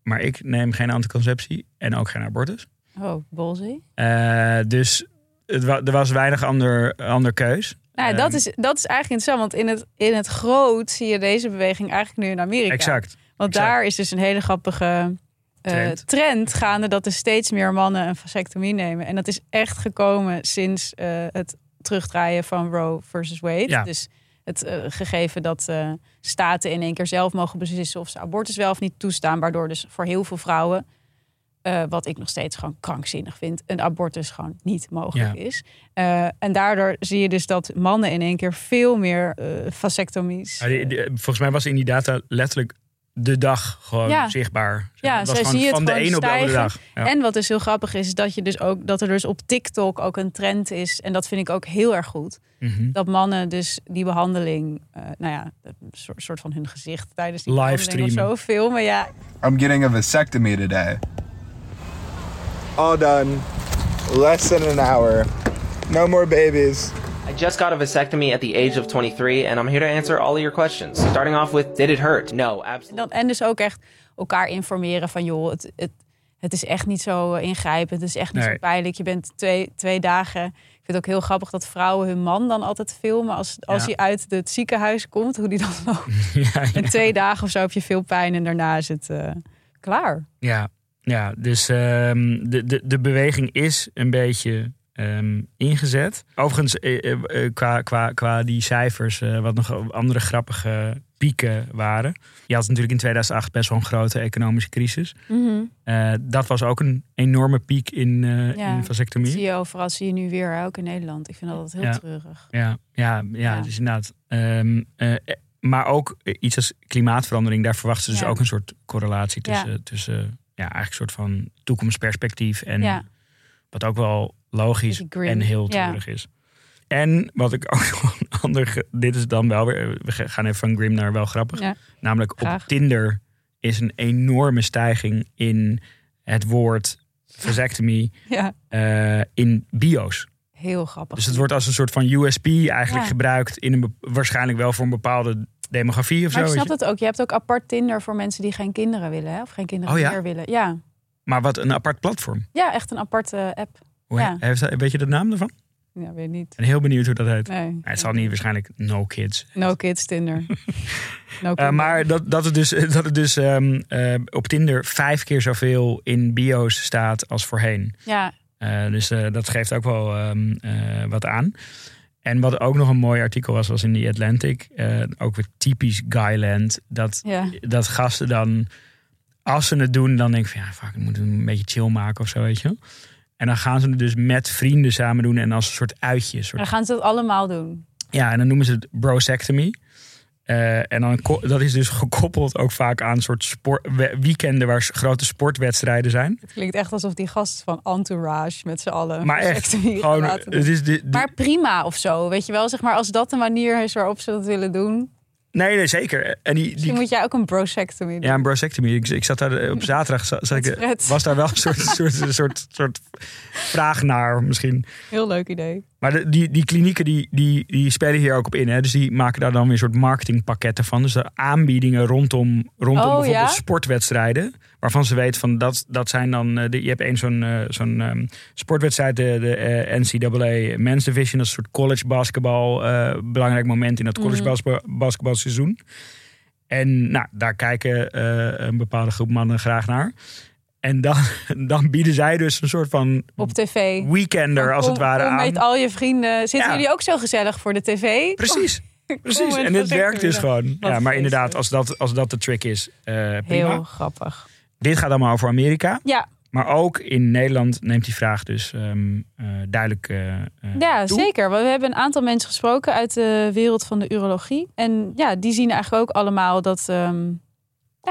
Maar ik neem geen anticonceptie en ook geen abortus. Oh, bolzie. Eh, dus het wa- er was weinig ander, ander keus. Nou, dat, Ehm. is, dat is eigenlijk interessant, want in het, in het groot zie je deze beweging eigenlijk nu in Amerika. Exact. Want exact. daar is dus een hele grappige eh, Trend. trend. gaande dat er steeds meer mannen een vasectomie nemen. En dat is echt gekomen sinds eh, het terugdraaien van Roe versus Wade. Ja. Dus het eh, gegeven dat eh, staten in één keer zelf mogen beslissen of ze abortus wel of niet toestaan. Waardoor dus voor heel veel vrouwen, eh, wat ik nog steeds gewoon krankzinnig vind, een abortus gewoon niet mogelijk Ja. is. En daardoor zie je dus dat mannen in één keer veel meer vasectomies. Ja, die- die- volgens mij was in die data letterlijk de dag gewoon Ja. zichtbaar. Ja, gewoon zie je het van de gewoon een op de andere dag. Ja. En wat dus heel grappig is, is dat je dus ook dat er dus op TikTok ook een trend is. En dat vind ik ook heel erg goed. Mhm. Dat mannen dus die behandeling, eh, nou ja, een soort, soort van hun gezicht tijdens die behandeling of zo filmen. Ja, I'm getting a vasectomy today. All done. Less than an hour. No more babies. I just got a vasectomy at the age of 23, and I'm here to answer all of your questions. Starting off with, did it hurt? No, absolutely. en dus ook echt elkaar informeren van joh, het, het, het is echt niet zo eh, ingrijpend. Het is echt niet Nee. zo pijnlijk. Je bent twee, twee dagen. Ik vind het ook heel grappig dat vrouwen hun man dan altijd filmen als, als Ja. hij uit het ziekenhuis komt. Hoe die dan [laughs] loopt. Ja, ja. En twee dagen of zo heb je veel pijn en daarna is het eh, klaar. Ja, ja dus ehm, de, de, de beweging is een beetje ehm, ingezet. Overigens, eh, eh, eh, qua, qua, qua die cijfers, wat nog andere grappige pieken waren. Je had natuurlijk in 2008 best wel een grote economische crisis. Eh, dat was ook een enorme piek in, Ja, in Dat vasectomie. zie je overal, zie je nu weer, ook in Nederland. Ik vind dat altijd heel Ja. treurig. Ja, ja, ja, Ja. dus inderdaad. Ehm, eh, eh, maar ook iets als klimaatverandering, daar verwachten ze dus Ja. ook een soort correlatie Ja. tussen, tussen ja, eigenlijk een soort van toekomstperspectief en Ja. wat ook wel logisch en heel Ja. treurig is. En wat ik [laughs] ook gewoon ander, dit is dan wel weer, we gaan even van grim naar wel grappig. Ja. Namelijk Graag. op Tinder is een enorme stijging in het woord vasectomie [laughs] Ja, eh, in bio's. heel grappig. Dus het wordt als een soort van USP eigenlijk Ja. gebruikt in een waarschijnlijk wel voor een bepaalde demografie of maar zo. ik weet snap het ook. Je hebt ook apart Tinder voor mensen die geen kinderen willen. Hè? Of geen kinderen Oh meer willen. Ja. Maar wat een apart platform. ja, echt een aparte app. Hoe Ja. heeft dat- weet je de naam ervan? Ik Ja, weet niet. ben heel benieuwd hoe dat heet. Nee. Het zal niet waarschijnlijk No Kids. No kids Tinder. [laughs] No Eh, maar dat, dat het dus, dat het dus ehm, eh, op Tinder vijf keer zoveel in bio's staat als voorheen. Ja, Eh, dus dat geeft ook wel ehm, eh, wat aan. En wat ook nog een mooi artikel was, was in The Atlantic. ook weer typisch Guyland. Dat, ja. dat gasten dan, als ze het doen, dan denk ik van ja, fuck, ik moet een beetje chill maken of zo, weet je wel. En dan gaan ze het dus met vrienden samen doen en als een soort uitje. een En Soort, dan gaan ze dat allemaal doen. ja, en dan noemen ze het brosectomy. Eh, en dan, dat is dus gekoppeld ook vaak aan soort sport, we- weekenden waar grote sportwedstrijden zijn. Het klinkt echt alsof die gasten van Entourage met z'n allen. Maar echt, gewoon, het is de, de- Maar prima of zo, weet je wel. Zeg maar, als dat de manier is waarop ze dat willen doen. Nee, nee, zeker. En die, Misschien die, moet jij ook een brosectomy doen. Ja, een brosectomy. Ik, ik zat daar eh, op zaterdag, zat, ik, Fred. was daar wel een soort, soort, soort, soort vraag naar misschien. Heel leuk idee. Maar de, die, die klinieken die, die, die spelen hier ook op in. Hè? Dus die maken daar dan weer een soort marketingpakketten van. Dus de aanbiedingen rondom, rondom Oh, bijvoorbeeld ja? sportwedstrijden. Waarvan ze weten van dat, dat zijn dan... eh, de- je hebt één zo'n eh, zo'n ehm, sportwedstrijd, de, de eh, NCAA Men's Division. Dat is een soort college basketbal. belangrijk moment in dat college Mhm. basket- basketbalseizoen. En nou, daar kijken een bepaalde groep mannen graag naar. En dan, [laughs] dan bieden zij dus een soort van Op tv. weekender als het ware aan. met al je vrienden. Zitten Ja. jullie ook zo gezellig voor de tv? Precies. [laughs] Precies, en dit werkt dus gewoon. Ja, maar inderdaad, als dat, als dat de trick is, eh, prima. Heel grappig. Dit gaat allemaal over Amerika. Ja, Maar ook in Nederland neemt die vraag dus ehm, eh, duidelijk eh, ja toe. zeker. Want we hebben een aantal mensen gesproken uit de wereld van de urologie. En ja, die zien eigenlijk ook allemaal dat, ehm,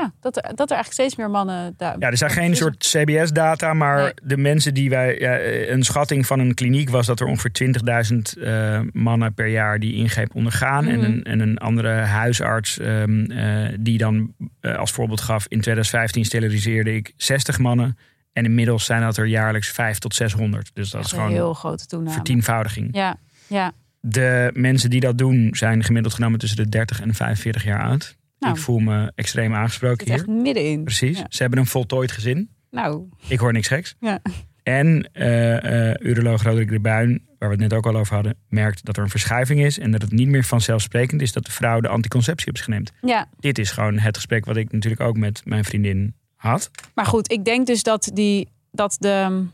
ja, dat, er, dat er eigenlijk steeds meer mannen daar. Ja, er zijn geen soort CBS-data, maar Nee. de mensen die wij. Ja, een schatting van een kliniek was dat er ongeveer 20.000 eh, mannen per jaar die ingreep ondergaan. en, Mhm. een, en een andere huisarts ehm, eh, die dan eh, als voorbeeld gaf: in 2015 steriliseerde ik 60 mannen. En inmiddels zijn dat er jaarlijks 5 tot 600. Dus dat Echt is een gewoon heel grote toename. vertienvoudiging. Ja, ja. De mensen die dat doen zijn gemiddeld genomen tussen de 30 en 45 jaar oud. Nou, ik voel me extreem aangesproken zit echt hier. middenin. Precies. Ja. Ze hebben een voltooid gezin. Nou, Ik hoor niks geks. Ja. En eh, eh, uroloog Roderick de Buin, waar we het net ook al over hadden, merkt dat er een verschuiving is en dat het niet meer vanzelfsprekend is dat de vrouw de anticonceptie op zich neemt. ja. Dit is gewoon het gesprek wat ik natuurlijk ook met mijn vriendin had. Maar goed, ik denk dus dat, die, dat de,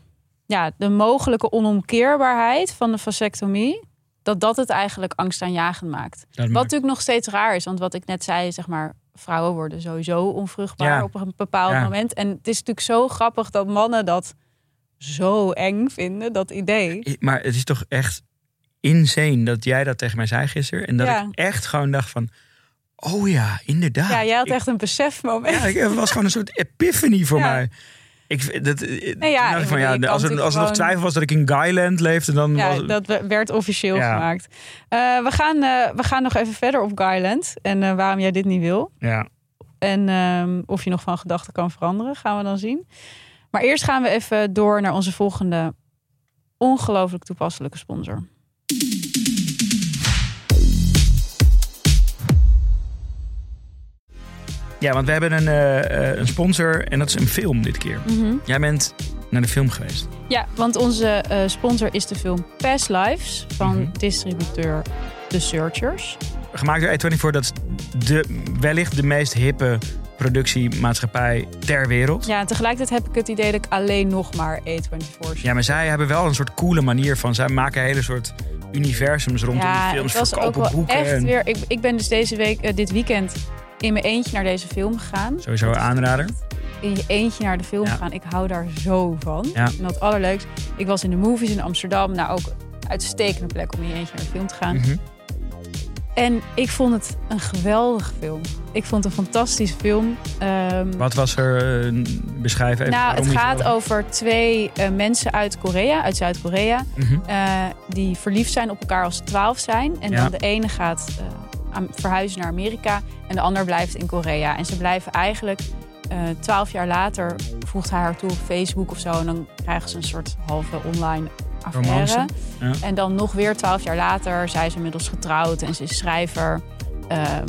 ja, de mogelijke onomkeerbaarheid van de vasectomie... dat dat het eigenlijk angstaanjagend maakt. Dat Wat maakt- natuurlijk nog steeds raar is. Want wat ik net zei, zeg maar... vrouwen worden sowieso onvruchtbaar Ja. op een bepaald Ja. moment. En het is natuurlijk zo grappig dat mannen dat zo eng vinden, dat idee. Maar het is toch echt insane dat jij dat tegen mij zei gisteren. En dat Ja. ik echt gewoon dacht van, oh ja, inderdaad. Ja, jij had Ik- echt een besefmoment. Ja, het was gewoon een soort [laughs] epiphany voor mij. Ik, dat, nee, ja, dacht ik van, ja, als, er, als er nog twijfel was dat ik in Guyland leefde, dan Ja, was dat we- werd officieel Ja. gemaakt. Eh, we, gaan, eh, we gaan nog even verder op Guyland. En eh, waarom jij dit niet wil. Ja. En ehm, of je nog van gedachten kan veranderen, gaan we dan zien. Maar eerst gaan we even door naar onze volgende ongelooflijk toepasselijke sponsor. Ja, want we hebben een, eh, eh, een sponsor en dat is een film dit keer. Mhm. Jij bent naar de film geweest. Ja, want onze eh, sponsor is de film Past Lives van Mhm. distributeur The Searchers. Gemaakt door A24, dat is de, wellicht de meest hippe productiemaatschappij ter wereld. Ja, en tegelijkertijd heb ik het idee dat ik alleen nog maar A24 zie. Ja, maar zij hebben wel een soort coole manier van. Zij maken hele soort universums rondom die films, het was ook wel boeken. echt en weer. Ik, ik ben dus deze week, dit weekend, in mijn eentje naar deze film gegaan. Sowieso aanrader. In je eentje naar de film Ja. gaan. Ik hou daar zo van. Ja. En dat allerleukst. Ik was in de movies in Amsterdam. Nou, ook een uitstekende plek om in je eentje naar de film te gaan. Mhm. En ik vond het een geweldige film. Ik vond het een fantastische film. Ehm, Wat was er? eh, beschrijf even. nou, het gaat over twee eh, mensen uit Korea, uit Zuid-Korea. Mhm. eh, die verliefd zijn op elkaar als ze twaalf zijn. En Ja. dan de ene gaat eh, verhuizen naar Amerika en de ander blijft in Korea. En ze blijven eigenlijk eh, twaalf jaar later voegt hij haar toe op Facebook of zo. En dan krijgen ze een soort halve online affaire. Ja. En dan nog weer twaalf jaar later, zij is inmiddels getrouwd en ze is schrijver. ehm,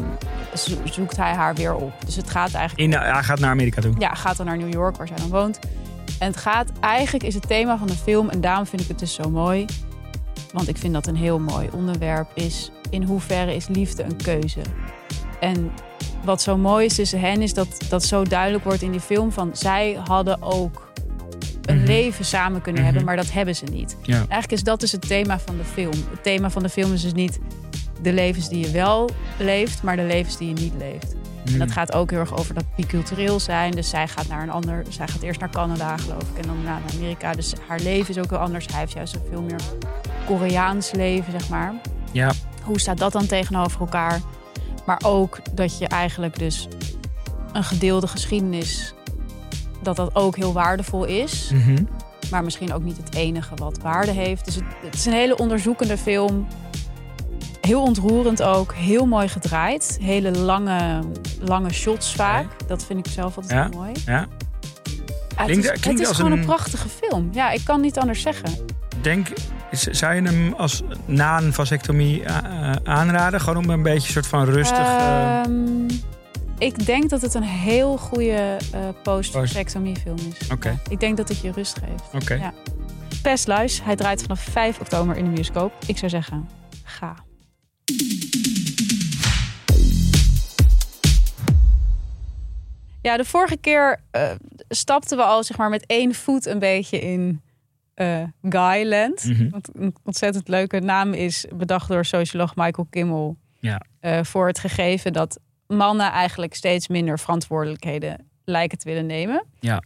zo- zoekt hij haar weer op. Dus het gaat eigenlijk In, hij gaat naar Amerika toe. ja, gaat dan naar New York, waar zij dan woont. En het gaat, eigenlijk is het thema van de film, en daarom vind ik het dus zo mooi. Want ik vind dat een heel mooi onderwerp is. In hoeverre is liefde een keuze? En wat zo mooi is tussen hen, is dat dat zo duidelijk wordt in die film van zij hadden ook een Mhm. leven samen kunnen Mhm. hebben, maar dat hebben ze niet. Ja. Eigenlijk is dat dus het thema van de film. Het thema van de film is dus niet de levens die je wel leeft, maar de levens die je niet leeft. En dat gaat ook heel erg over dat bicultureel zijn. Dus zij gaat naar een ander. Zij gaat eerst naar Canada, geloof ik. En dan naar Amerika. Dus haar leven is ook heel anders. Hij heeft juist veel meer Koreaans leven, zeg maar. Ja. Hoe staat dat dan tegenover elkaar? Maar ook dat je eigenlijk dus een gedeelde geschiedenis. Dat dat ook heel waardevol is. Mhm. Maar misschien ook niet het enige wat waarde heeft. Dus het, het is een hele onderzoekende film. Heel ontroerend ook. Heel mooi gedraaid. Hele lange, lange shots vaak. Dat vind ik zelf altijd Ja. heel mooi. Ja. Ja, het Klinkt- is, klinkt het is als gewoon een... een- prachtige film. Ja, ik kan niet anders zeggen. Denk, zou je hem als na een vasectomie eh, eh, aanraden? Gewoon om een beetje een soort van rustig... eh, Ehm, ik denk dat het een heel goede eh post-vasectomie film is. Oké. Ja, ik denk dat het je rust geeft. Oké. Ja. Pest Luis, hij draait vanaf 5 oktober in de bioscoop. Ik zou zeggen, ga. Ja, de vorige keer stapten we al zeg maar met één voet een beetje in eh Guyland. Mhm. Wat een ontzettend leuke naam is, bedacht door socioloog Michael Kimmel. Ja. eh, voor het gegeven dat mannen eigenlijk steeds minder verantwoordelijkheden lijken te willen nemen. Ja.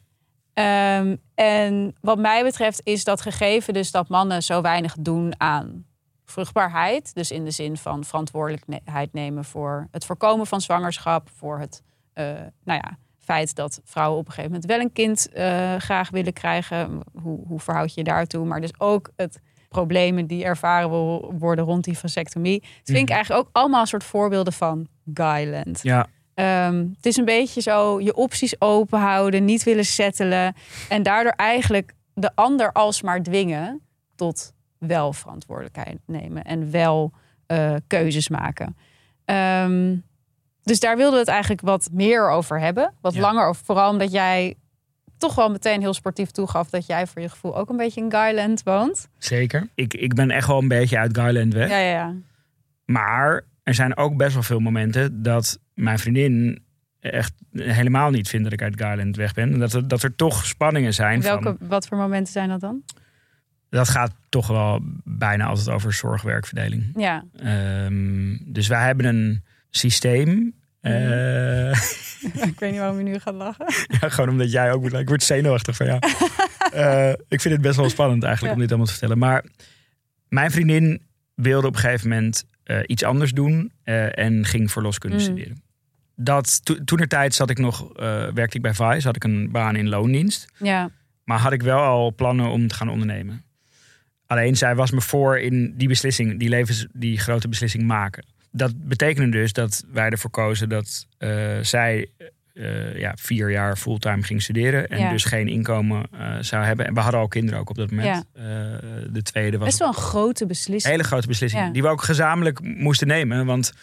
Ehm, en wat mij betreft is dat gegeven dus dat mannen zo weinig doen aan vruchtbaarheid. Dus in de zin van verantwoordelijkheid nemen voor het voorkomen van zwangerschap, voor het eh, nou ja, feit dat vrouwen op een gegeven moment wel een kind eh, graag willen krijgen. Hoe, hoe verhoud je je daartoe? Maar dus ook het problemen die ervaren worden rond die vasectomie. Het vind ik Mhm. eigenlijk ook allemaal een soort voorbeelden van Guyland. Ja, Ehm, het is een beetje zo je opties open houden, niet willen settelen. En daardoor eigenlijk de ander alsmaar dwingen tot wel verantwoordelijkheid nemen en wel eh, keuzes maken. Ehm, dus daar wilden we het eigenlijk wat meer over hebben. Wat Ja. langer over. Vooral omdat jij toch wel meteen heel sportief toegaf dat jij voor je gevoel ook een beetje in Guyland woont. zeker. Ik, ik ben echt wel een beetje uit Guyland weg. Ja, ja, ja. Maar er zijn ook best wel veel momenten dat mijn vriendin echt helemaal niet vindt dat ik uit Guyland weg ben. En dat er, dat er toch spanningen zijn. Welke, Van, wat voor momenten zijn dat dan? dat gaat toch wel bijna altijd over zorgwerkverdeling. Ja, Ehm, dus wij hebben een systeem. eh, [laughs] ik weet niet waarom je nu gaat lachen. [laughs] ja, gewoon omdat jij ook... Ik word zenuwachtig van jou. [laughs] Eh, ik vind het best wel spannend eigenlijk Ja. om dit allemaal te vertellen. Maar mijn vriendin wilde op een gegeven moment eh, iets anders doen. en ging verloskunde Mm. studeren. Dat, to, toen er tijd zat ik nog, werkte ik bij Vice. Had ik een baan in loondienst. Ja, Maar had ik wel al plannen om te gaan ondernemen. Alleen zij was me voor in die beslissing, die levens, die grote beslissing maken. Dat betekende dus dat wij ervoor kozen dat eh, zij eh, ja, vier jaar fulltime ging studeren. En Ja. dus geen inkomen eh, zou hebben. En we hadden al kinderen ook op dat moment. De tweede was best wel een grote een beslissing. hele grote beslissing. Ja. Die we ook gezamenlijk moesten nemen. Want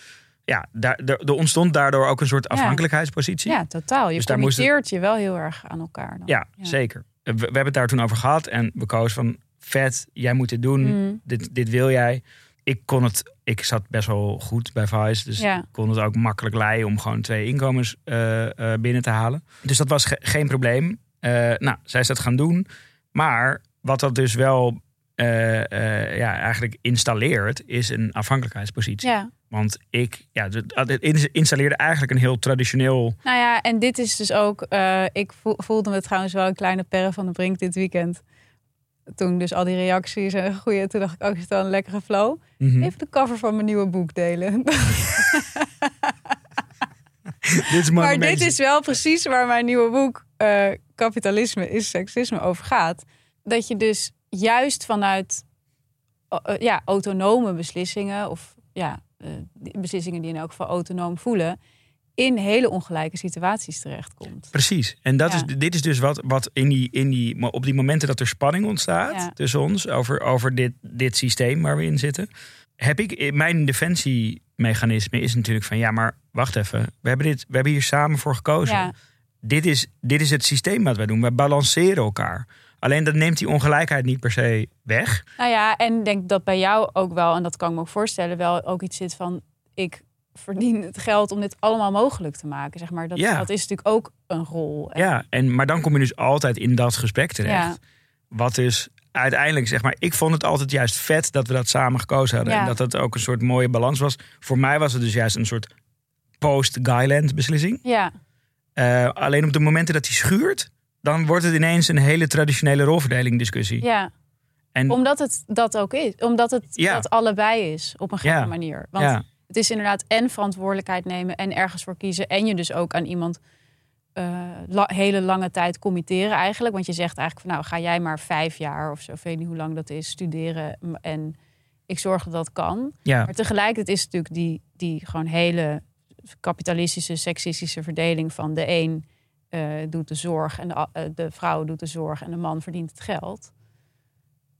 ja, daar, er, ontstond daardoor ook een soort afhankelijkheidspositie. Ja, totaal. Je Dus committeert je wel heel erg aan elkaar. Dan. Ja, zeker. We, we hebben het daar toen over gehad en we kozen van vet, jij moet dit doen, Mm. dit, dit wil jij. Ik kon het, ik zat best wel goed bij Vice, dus Ja. ik kon het ook makkelijk leiden om gewoon twee inkomens eh, eh, binnen te halen. Dus dat was ge- geen probleem. Eh, nou, zij is dat gaan doen, maar wat dat dus wel ja, eigenlijk installeert, is een afhankelijkheidspositie. Ja. Want ik ja, het- het ins- installeerde eigenlijk een heel traditioneel Nou ja, en dit is dus ook... ik voel- voelde me trouwens wel een kleine perre van de brink dit weekend. Toen dus al die reacties en goeie, toen dacht ik ook, is dat een lekkere flow. Mhm. Even de cover van mijn nieuwe boek delen. [laughs] [laughs] dit maar dit is wel precies waar mijn nieuwe boek eh, Kapitalisme is seksisme over gaat. Dat je dus juist vanuit eh, eh, ja, autonome beslissingen... of ja, eh, beslissingen die in elk geval autonoom voelen... in hele ongelijke situaties terechtkomt. Precies. En dat Ja. is, dit is dus wat, wat in die, in die, op die momenten dat er spanning ontstaat Ja. tussen ons over, over dit, dit systeem waar we in zitten, heb ik mijn defensiemechanisme is natuurlijk van ja, maar wacht even, we hebben, dit, we hebben hier samen voor gekozen. Ja. Dit, is, dit is het systeem wat wij doen. We balanceren elkaar. Alleen dat neemt die ongelijkheid niet per se weg. Nou ja, en denk dat bij jou ook wel, en dat kan ik me ook voorstellen, wel ook iets zit van ik verdien het geld om dit allemaal mogelijk te maken. Zeg maar. dat, Ja. dat is natuurlijk ook een rol. Ja, en, maar dan kom je dus altijd in dat gesprek terecht. Ja. Wat dus uiteindelijk, zeg maar, ik vond het altijd juist vet dat we dat samen gekozen hadden. Ja. En dat dat ook een soort mooie balans was. Voor mij was het dus juist een soort post-Guyland beslissing. ja. Eh, alleen op de momenten dat hij schuurt, dan wordt het ineens een hele traditionele rolverdeling discussie. Ja, En omdat het dat ook is. Omdat het Ja. dat allebei is op een gekke Ja. manier. Want ja, het is inderdaad en verantwoordelijkheid nemen en ergens voor kiezen. En je dus ook aan iemand eh, la- hele lange tijd committeren eigenlijk. Want je zegt eigenlijk van nou ga jij maar vijf jaar of zo, ik weet niet hoe lang dat is, studeren. En ik zorg dat dat kan. ja, Maar tegelijkertijd is het natuurlijk die, die gewoon hele kapitalistische, seksistische verdeling van de een eh, doet de zorg en de, eh, de vrouw doet de zorg en de man verdient het geld.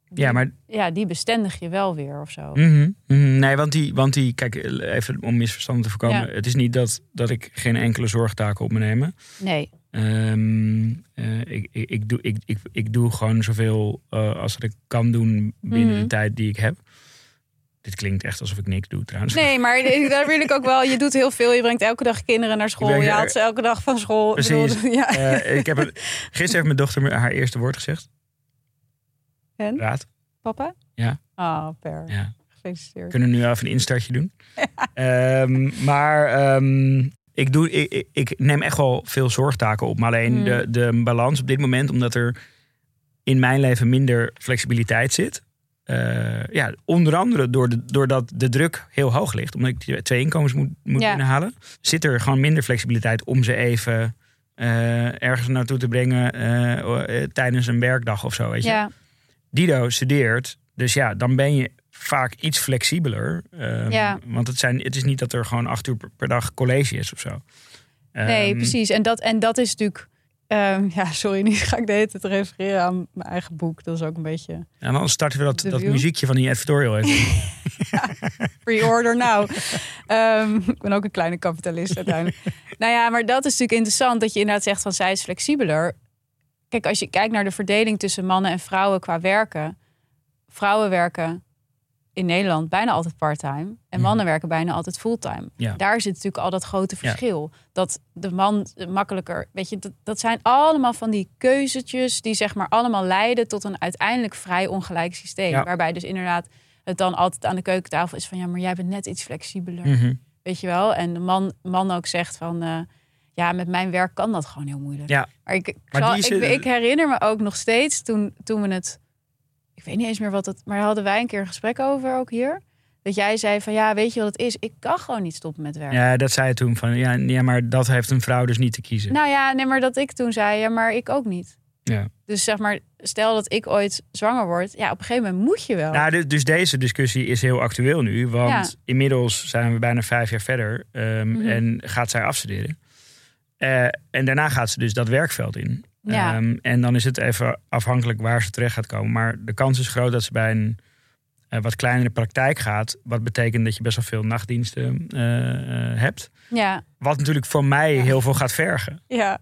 Die- ja, maar ja, die bestendig je wel weer of zo. Mhm, mhm. Nee, want die, want die, kijk, even om misverstanden te voorkomen. Ja. Het is niet dat, dat ik geen enkele zorgtaken op me neem. Nee. Ehm, eh, ik, ik, ik, doe, ik, ik, ik doe gewoon zoveel eh, als dat ik kan doen binnen Mhm. de tijd die ik heb. Dit klinkt echt alsof ik niks doe trouwens. Nee, maar [laughs] daar wil ik ook wel. Je doet heel veel. Je brengt elke dag kinderen naar school. Je er- haalt ze elke dag van school. Ik Precies. bedoel, [laughs] ja. Eh, ik heb gisteren heeft mijn dochter haar eerste woord gezegd. En? Raad. Papa? Ja. Oh, per. Ja. Gefeliciteerd. We kunnen nu even een instartje doen. [laughs] Ehm, maar ehm, ik, doe, ik, ik- neem echt wel veel zorgtaken op. Maar alleen Hmm. de, de balans op dit moment, omdat er in mijn leven minder flexibiliteit zit. eh, ja, onder andere door de, doordat de druk heel hoog ligt, omdat ik twee inkomens moet, moet Ja. binnenhalen, zit er gewoon minder flexibiliteit om ze even eh, ergens naartoe te brengen eh, tijdens een werkdag of zo. Weet je? Ja, Dido studeert, dus ja, dan ben je vaak iets flexibeler. Ehm, Ja. Want het, zijn, het is niet dat er gewoon acht uur per, dag college is of zo. nee, Ehm, precies. En dat, en dat is natuurlijk... ehm, ja, sorry, [laughs] nu ga ik de hele tijd refereren aan mijn eigen boek. Dat is ook een beetje En dan starten we dat, dat muziekje van die editorial even. [laughs] pre-order now. Ik ben ook een kleine kapitalist uiteindelijk. [laughs] nou ja, maar dat is natuurlijk interessant dat je inderdaad zegt van zij is flexibeler. Kijk, als je kijkt naar de verdeling tussen mannen en vrouwen qua werken. Vrouwen werken in Nederland bijna altijd parttime. En mannen werken bijna altijd fulltime. Mhm. Ja. Daar zit natuurlijk al dat grote Ja. verschil. Dat de man makkelijker... Weet je, dat, dat zijn allemaal van die keuzetjes... die zeg maar allemaal leiden tot een uiteindelijk vrij ongelijk systeem. Ja. Waarbij dus inderdaad het dan altijd aan de keukentafel is van... ja, maar jij bent net iets flexibeler. Mhm. Weet je wel? En de man, man ook zegt van... eh, ja, met mijn werk kan dat gewoon heel moeilijk. Ja. Maar, ik, ik, Maar zal- die is- ik, ik herinner me ook nog steeds toen, toen we het... Ik weet niet eens meer wat het... Maar hadden wij een keer een gesprek over ook hier. Dat jij zei van ja, weet je wat het is? Ik kan gewoon niet stoppen met werken. Ja, dat zei je toen van ja, ja, maar dat heeft een vrouw dus niet te kiezen. Nou ja, nee, maar dat ik toen zei, ja, maar ik ook niet. Ja. Dus zeg maar, stel dat ik ooit zwanger word, ja, op een gegeven moment moet je wel. Nou, dus- dus deze discussie is heel actueel nu. Want Ja. inmiddels zijn we bijna vijf jaar verder. ehm, Mhm. En gaat zij afstuderen. Eh, en daarna gaat ze dus dat werkveld in. Ja. Ehm, en dan is het even afhankelijk waar ze terecht gaat komen. Maar de kans is groot dat ze bij een eh, wat kleinere praktijk gaat. Wat betekent dat je best wel veel nachtdiensten eh, hebt. ja, Wat natuurlijk voor mij heel veel gaat vergen. ja.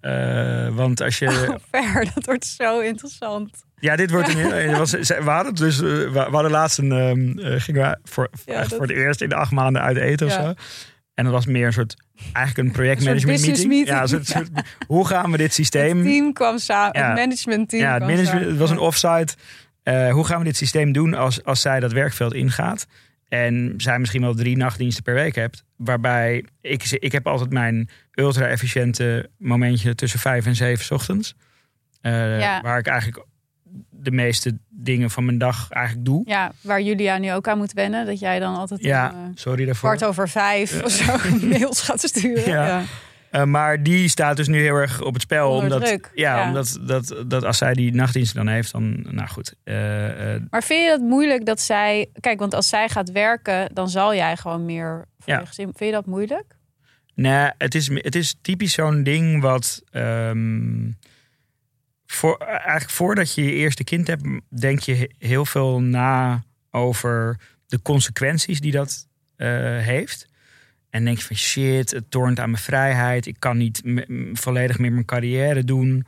Want als je... [laughs] Oh, ver, dat wordt zo interessant. Ja, dit wordt een heel. [laughs] Was, we hadden dus. We hadden laatst een. ehm, eh, gingen we voor, Ja, echt dat- voor het eerst in de acht maanden uit eten of zo. En dat was meer een soort. Eigenlijk een projectmanagement Een meeting. Ja, een soort, soort- hoe gaan we dit systeem. Het team kwam samen, Ja. het managementteam ja, het, kwam management, het was een offsite. Eh, hoe gaan we dit systeem doen als, als zij dat werkveld ingaat? En zij misschien wel drie nachtdiensten per week hebt. Waarbij ik, ik heb altijd mijn ultra-efficiënte momentje tussen vijf en zeven 's ochtends. Eh, Ja. Waar ik eigenlijk de meeste dingen van mijn dag eigenlijk doe. Ja, waar Julia nu ook aan moet wennen. Dat jij dan altijd Ja, om, eh, sorry daarvoor. kwart over vijf of zo [laughs] mails gaat sturen. Ja. Ja. Eh, maar die staat dus nu heel erg op het spel. Onder omdat, druk, Ja, ja. omdat dat, dat als zij die nachtdiensten dan heeft, dan, nou goed. eh, Maar vind je het moeilijk dat zij... Kijk, want als zij gaat werken, dan zal jij gewoon meer voor Ja. je gezin... Vind je dat moeilijk? nee, het is, het is typisch zo'n ding wat. ehm, voor, eigenlijk voordat je je eerste kind hebt, denk je he- heel veel na over de consequenties die dat eh, heeft. En denk je van shit, het tornt aan mijn vrijheid. Ik kan niet volledig meer mijn carrière doen.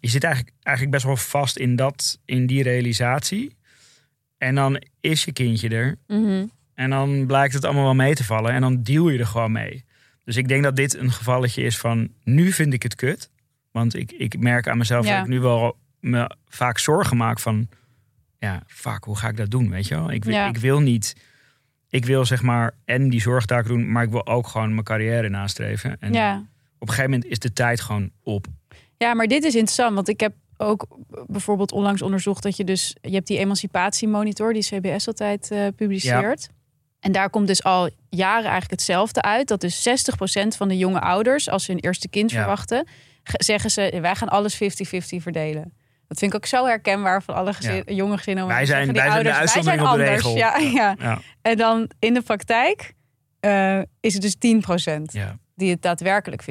Je zit eigenlijk, eigenlijk best wel vast in, dat, in die realisatie. En dan is je kindje er. Mhm. En dan blijkt het allemaal wel mee te vallen. En dan deal je er gewoon mee. Dus ik denk dat dit een gevalletje is van... nu vind ik het kut. Want ik, ik merk aan mezelf Ja. dat ik nu wel me vaak zorgen maak van... ja, fuck, hoe ga ik dat doen, weet je wel? Ik, wil- Ja. ik wil niet... Ik wil zeg maar en die zorgtaak doen... maar ik wil ook gewoon mijn carrière nastreven. En Ja. op een gegeven moment is de tijd gewoon op. ja, maar dit is interessant. Want ik heb ook bijvoorbeeld onlangs onderzocht dat je dus... Je hebt die emancipatiemonitor die CBS altijd eh, publiceert. En daar komt dus al jaren eigenlijk hetzelfde uit. Dat dus 60% van de jonge ouders, als ze hun eerste kind Ja. verwachten... ge- zeggen ze, wij gaan alles 50-50 verdelen. Dat vind ik ook zo herkenbaar van alle gezin, jonge gezinnen. Wij zijn- zeggen wij zijn de uitzondering op de regel. Ja, ja. Ja, En dan in de praktijk eh, is het dus 10% ja. die het daadwerkelijk 50-50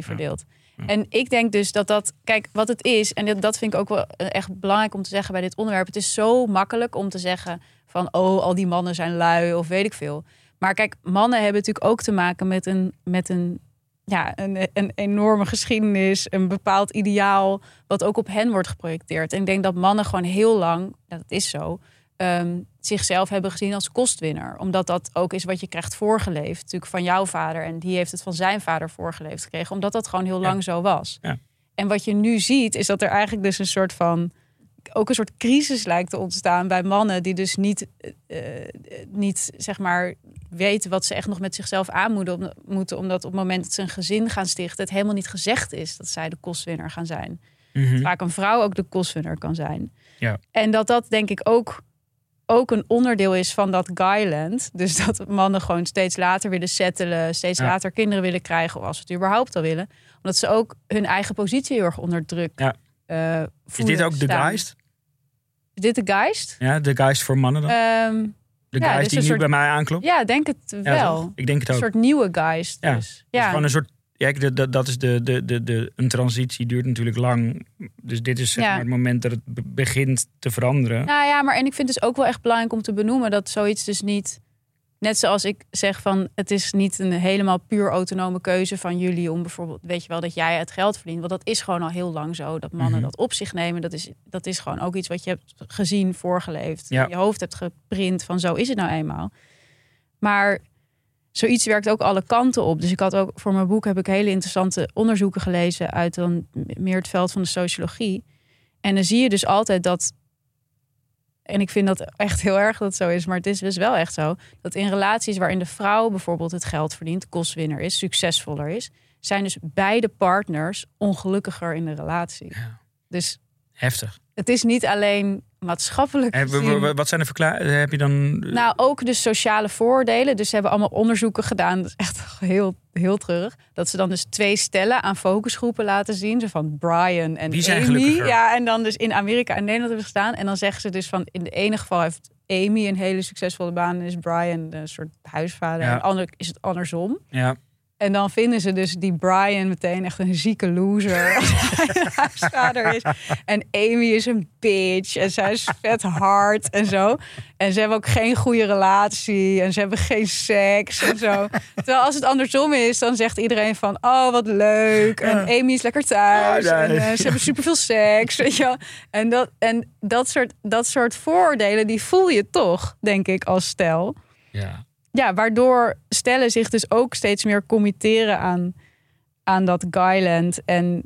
Ja, verdeelt. En ik denk dus dat dat, kijk, wat het is, en dat- dat vind ik ook wel eh, echt belangrijk om te zeggen bij dit onderwerp. Het is zo makkelijk om te zeggen van, oh, al die mannen zijn lui of weet ik veel. Maar kijk, mannen hebben natuurlijk ook te maken met een, met een, ja, een, een enorme geschiedenis, een bepaald ideaal, wat ook op hen wordt geprojecteerd. En ik denk dat mannen gewoon heel lang, dat is zo, ehm, zichzelf hebben gezien als kostwinner. Omdat dat ook is wat je krijgt voorgeleefd. Natuurlijk van jouw vader. En die heeft het van zijn vader voorgeleefd gekregen. Omdat dat gewoon heel Ja. lang zo was. Ja. En wat je nu ziet, is dat er eigenlijk dus een soort van... ook een soort crisis lijkt te ontstaan bij mannen... die dus niet, eh, eh, niet zeg maar weten wat ze echt nog met zichzelf aan moeten, om- moeten. Omdat op het moment dat ze een gezin gaan stichten... het helemaal niet gezegd is dat zij de kostwinner gaan zijn Mhm. vaak een vrouw ook de kostwinner kan zijn. Ja. En dat dat denk ik ook ook een onderdeel is van dat Guyland. Dus dat mannen gewoon steeds later willen settelen, steeds Ja. later kinderen willen krijgen, of als ze het überhaupt al willen. Omdat ze ook hun eigen positie heel erg onder druk Ja. eh, Is voelen dit ook de staan. geist? Is dit de geist? Ja, de geist voor mannen dan? Ehm, de ja, geist dus die een nu soort- bij mij aanklopt? ja, denk het Ja, wel. toch? Ik denk het een ook. soort nieuwe. Ja. Dus. Het is Ja, gewoon een soort. Ja, dat, dat is de, de, de, de, een transitie duurt natuurlijk lang. Dus dit is zeg Ja. maar het moment dat het be- begint te veranderen. Nou ja, maar en ik vind het dus ook wel echt belangrijk om te benoemen dat zoiets dus niet. Net zoals ik zeg van het is niet een helemaal puur autonome keuze van jullie om bijvoorbeeld, weet je wel, dat jij het geld verdient. Want dat is gewoon al heel lang zo. Dat mannen Mhm. dat op zich nemen. Dat is, dat is gewoon ook iets wat je hebt gezien, voorgeleefd. Ja. In je hoofd hebt geprint van zo is het nou eenmaal. Maar zoiets werkt ook alle kanten op. Dus ik had ook voor mijn boek heb ik hele interessante onderzoeken gelezen uit dan meer het veld van de sociologie. En dan zie je dus altijd dat en ik vind dat echt heel erg dat het zo is, maar het is dus wel echt zo. Dat in relaties waarin de vrouw bijvoorbeeld het geld verdient, kostwinner is, succesvoller is, zijn dus beide partners ongelukkiger in de relatie. Ja. Dus Heftig. het is niet alleen maatschappelijk. Gezien- wat zijn de verklaringen? Heb je dan. nou, ook de sociale vooroordelen. Dus ze hebben allemaal onderzoeken gedaan. Dat is echt heel, heel treurig. Dat ze dan dus twee stellen aan focusgroepen laten zien. Zo van Brian en Wie zijn Amy. gelukkiger? Ja, en dan dus in Amerika en Nederland hebben gedaan. En dan zeggen ze dus van in de ene geval heeft Amy een hele succesvolle baan. En is Brian een soort huisvader. Ja. En ander is het andersom. ja. En dan vinden ze dus die Brian meteen echt een zieke loser. Als [laughs] hij is. En Amy is een bitch. En zij is vet hard en zo. En ze hebben ook geen goede relatie. En ze hebben geen seks en zo. Terwijl als het andersom is, dan zegt iedereen van... Oh, wat leuk. En Amy is lekker thuis. En eh, ze hebben superveel seks. Weet je wel. En, dat, en dat, soort, dat soort vooroordelen, die voel je toch, denk ik, als stel ja. Ja, waardoor stellen zich dus ook steeds meer committeren aan, aan dat Guyland. En,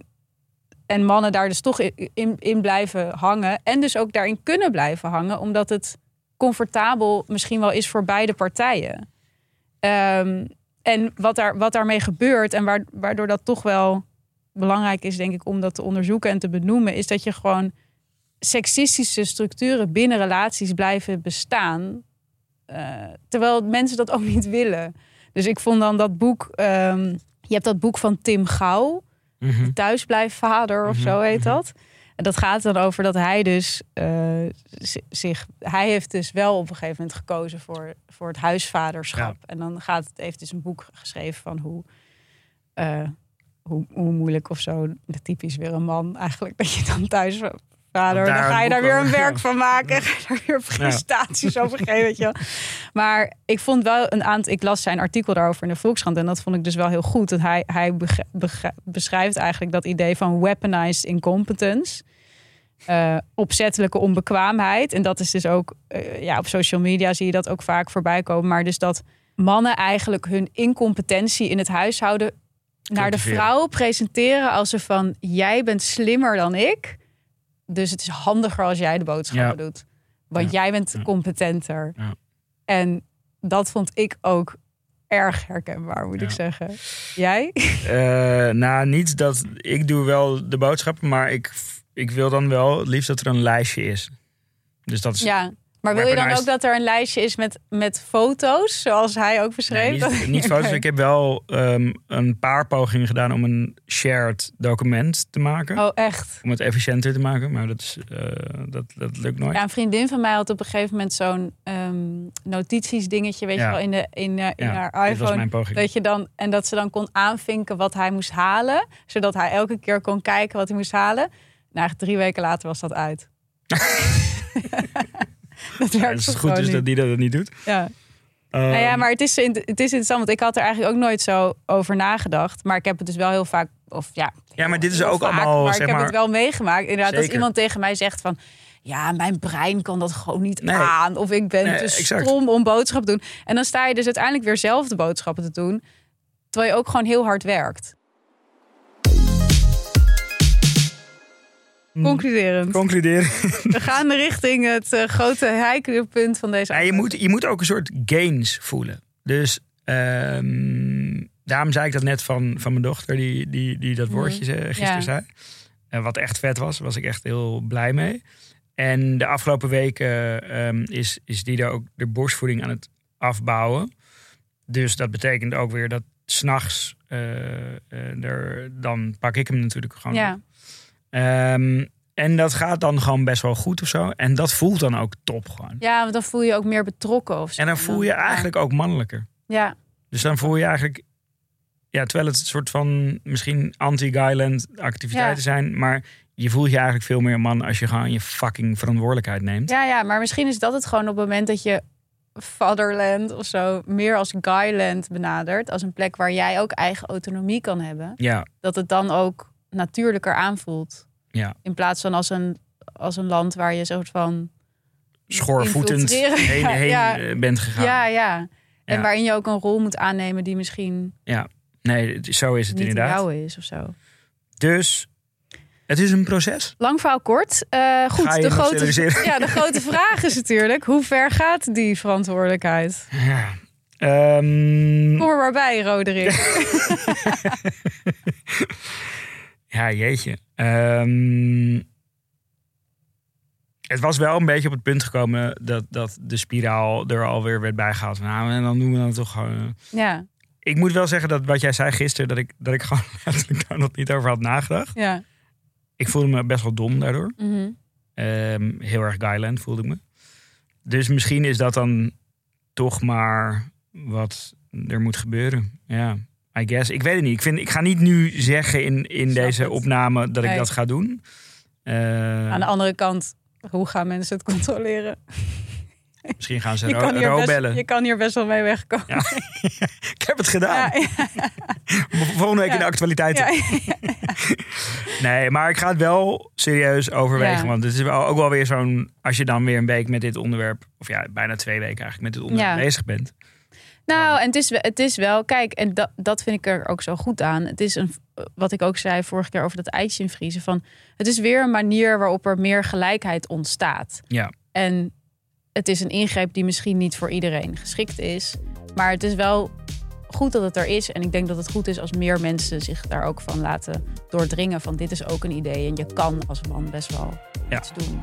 en mannen daar dus toch in, in, blijven hangen. En dus ook daarin kunnen blijven hangen, omdat het comfortabel misschien wel is voor beide partijen. Ehm, en wat, daar, wat daarmee gebeurt en waar- waardoor dat toch wel belangrijk is, denk ik, om dat te onderzoeken en te benoemen, is dat je gewoon seksistische structuren binnen relaties blijven bestaan. Eh, terwijl mensen dat ook niet willen. Dus ik vond dan dat boek. ehm, je hebt dat boek van Tim Gauw, Mhm. Thuisblijfvader of Mhm, zo heet mhm. dat. En dat gaat dan over dat hij dus eh, zi- zich. Hij heeft dus wel op een gegeven moment gekozen voor, voor het huisvaderschap. En dan gaat het heeft dus een boek geschreven van hoe. eh, hoe, hoe moeilijk of zo, typisch weer een man eigenlijk, dat je dan thuis vader, daar dan [laughs] ga je daar weer een werk van maken, ga je daar weer presentaties over geven, weet je wel. [laughs] Maar ik vond wel een aantal, ik las zijn artikel daarover in de Volkskrant en dat vond ik dus wel heel goed. Dat hij, hij beschrijft eigenlijk dat idee van weaponized incompetence. eh, opzettelijke onbekwaamheid. En dat is dus ook, eh, ja, op social media zie je dat ook vaak voorbij komen. Maar dus dat mannen eigenlijk hun incompetentie in het huishouden naar de vrouw presenteren als ze van jij bent slimmer dan ik. Dus het is handiger als jij de boodschappen Ja. doet. Want Ja. jij bent Ja. competenter. Ja. En dat vond ik ook erg herkenbaar, moet ik zeggen. Jij? [laughs] Eh, nou, niet dat ik doe wel de boodschappen, maar ik, ik wil dan wel het liefst dat er een lijstje is. Dus dat is Ja. Maar wil je dan ook dat er een lijstje is met, met foto's, zoals hij ook beschreef? Nee, niet, niet foto's. [laughs] Ik heb wel ehm, een paar pogingen gedaan om een shared document te maken. Oh, echt? Om het efficiënter te maken, maar dat, is, eh, dat, dat lukt nooit. Ja, een vriendin van mij had op een gegeven moment zo'n ehm notities dingetje, weet Ja. je wel, in, de, in, in Ja, haar dit was iPhone. mijn poging. Dat je dan, en dat ze dan kon aanvinken wat hij moest halen. Zodat hij elke keer kon kijken wat hij moest halen. Nou, drie weken later was dat uit. [laughs] [laughs] [laughs] dat Ja, werkt het is toch goed gewoon dus niet. dat die dat niet doet. Ja. Ehm, Nou ja, maar het is, het is interessant, want ik had er eigenlijk ook nooit zo over nagedacht. Maar ik heb het dus wel heel vaak, of ja. Ja, maar dit is ook vaak, allemaal, Maar zeg ik heb maar- het wel meegemaakt. Inderdaad, dat Zeker. iemand tegen mij zegt van... Ja, mijn brein kan dat gewoon niet Nee. aan. Of ik ben Nee, te exact. stom om boodschappen te doen. En dan sta je dus uiteindelijk weer zelf de boodschappen te doen. Terwijl je ook gewoon heel hard werkt. Hmm. Concluderend. concluderen. We gaan richting het eh, grote heikele punt van deze Ja, je, moet, je moet ook een soort gains voelen. Dus ehm, daarom zei ik dat net van, van mijn dochter, die, die, die dat woordje ze- gisteren Ja. zei. Wat echt vet was, was ik echt heel blij mee. En de afgelopen weken ehm, is, is die daar ook de borstvoeding aan het afbouwen. Dus dat betekent ook weer dat s'nachts, uh, er dan pak ik hem natuurlijk gewoon. Ja. Ehm, en dat gaat dan gewoon best wel goed of zo. En dat voelt dan ook top gewoon. ja, want dan voel je je ook meer betrokken of zo. En dan voel je eigenlijk ook mannelijker. Ja, Dus dan voel je eigenlijk... Ja, terwijl het een soort van misschien anti-Guyland activiteiten Ja. zijn. Maar je voelt je eigenlijk veel meer man als je gewoon je fucking verantwoordelijkheid neemt. ja, ja, maar misschien is dat het gewoon op het moment dat je Fatherland of zo meer als Guyland benadert. Als een plek waar jij ook eigen autonomie kan hebben. Ja, Dat het dan ook natuurlijker aanvoelt. ja. In plaats van als een, als een land waar je soort van... schoorvoetend heen, [laughs] Ja, heen ja. eh, bent gegaan. Ja, ja. En Ja. waarin je ook een rol moet aannemen die misschien Nee, het- zo is het niet inderdaad. jouw is of zo. Dus het is een proces. Lang verhaal kort. Eh, goed, de grote, ja, de grote [laughs] vraag is natuurlijk... hoe ver gaat die verantwoordelijkheid? Ja. Ehm, Kom er maar bij, Roderick. [laughs] ja, jeetje. Ehm, het was wel een beetje op het punt gekomen dat, dat de spiraal er alweer werd bijgehaald. Nou, en dan doen we dan toch gewoon... eh. ja, Ik moet wel zeggen dat wat jij zei gisteren, dat ik, dat ik [laughs] gewoon letterlijk daar nog niet over had nagedacht. ja. Ik voelde me best wel dom daardoor. Mhm. Ehm, heel erg Guyland voelde ik me. Dus misschien is dat dan toch maar wat er moet gebeuren. Ja, I guess. Ik weet het niet. Ik, vind, ik ga niet nu zeggen in, in deze opname dat ik Nee. dat ga doen. Eh, Aan de andere kant, hoe gaan mensen het controleren? misschien gaan ze Ro, best, bellen. je kan hier best wel mee wegkomen. Ja. [laughs] ik heb het gedaan. Ja, [laughs] Volgende week in de actualiteiten. ja, [laughs] Nee, maar ik ga het wel serieus overwegen. Want het is wel, ook wel weer zo'n... Als je dan weer een week met dit onderwerp... Of ja, bijna twee weken eigenlijk met dit onderwerp bezig bent. Nou, en het is, het is wel, kijk, en dat, dat vind ik er ook zo goed aan. Het is een, wat ik ook zei vorige keer over dat eitje invriezen. Van, het is weer een manier waarop er meer gelijkheid ontstaat. Ja. En het is een ingreep die misschien niet voor iedereen geschikt is. Maar het is wel goed dat het er is. En ik denk dat het goed is als meer mensen zich daar ook van laten doordringen. Van dit is ook een idee. En je kan als man best wel Ja. iets doen.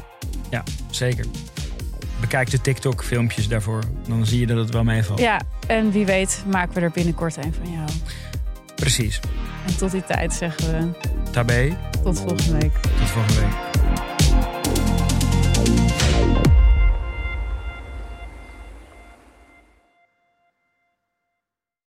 Zeker. Bekijk de TikTok-filmpjes daarvoor. Dan zie je dat het wel meevalt. Ja, en wie weet maken we er binnenkort een van jou. Precies. En tot die tijd zeggen we Tabé. tot volgende week. Tot volgende week.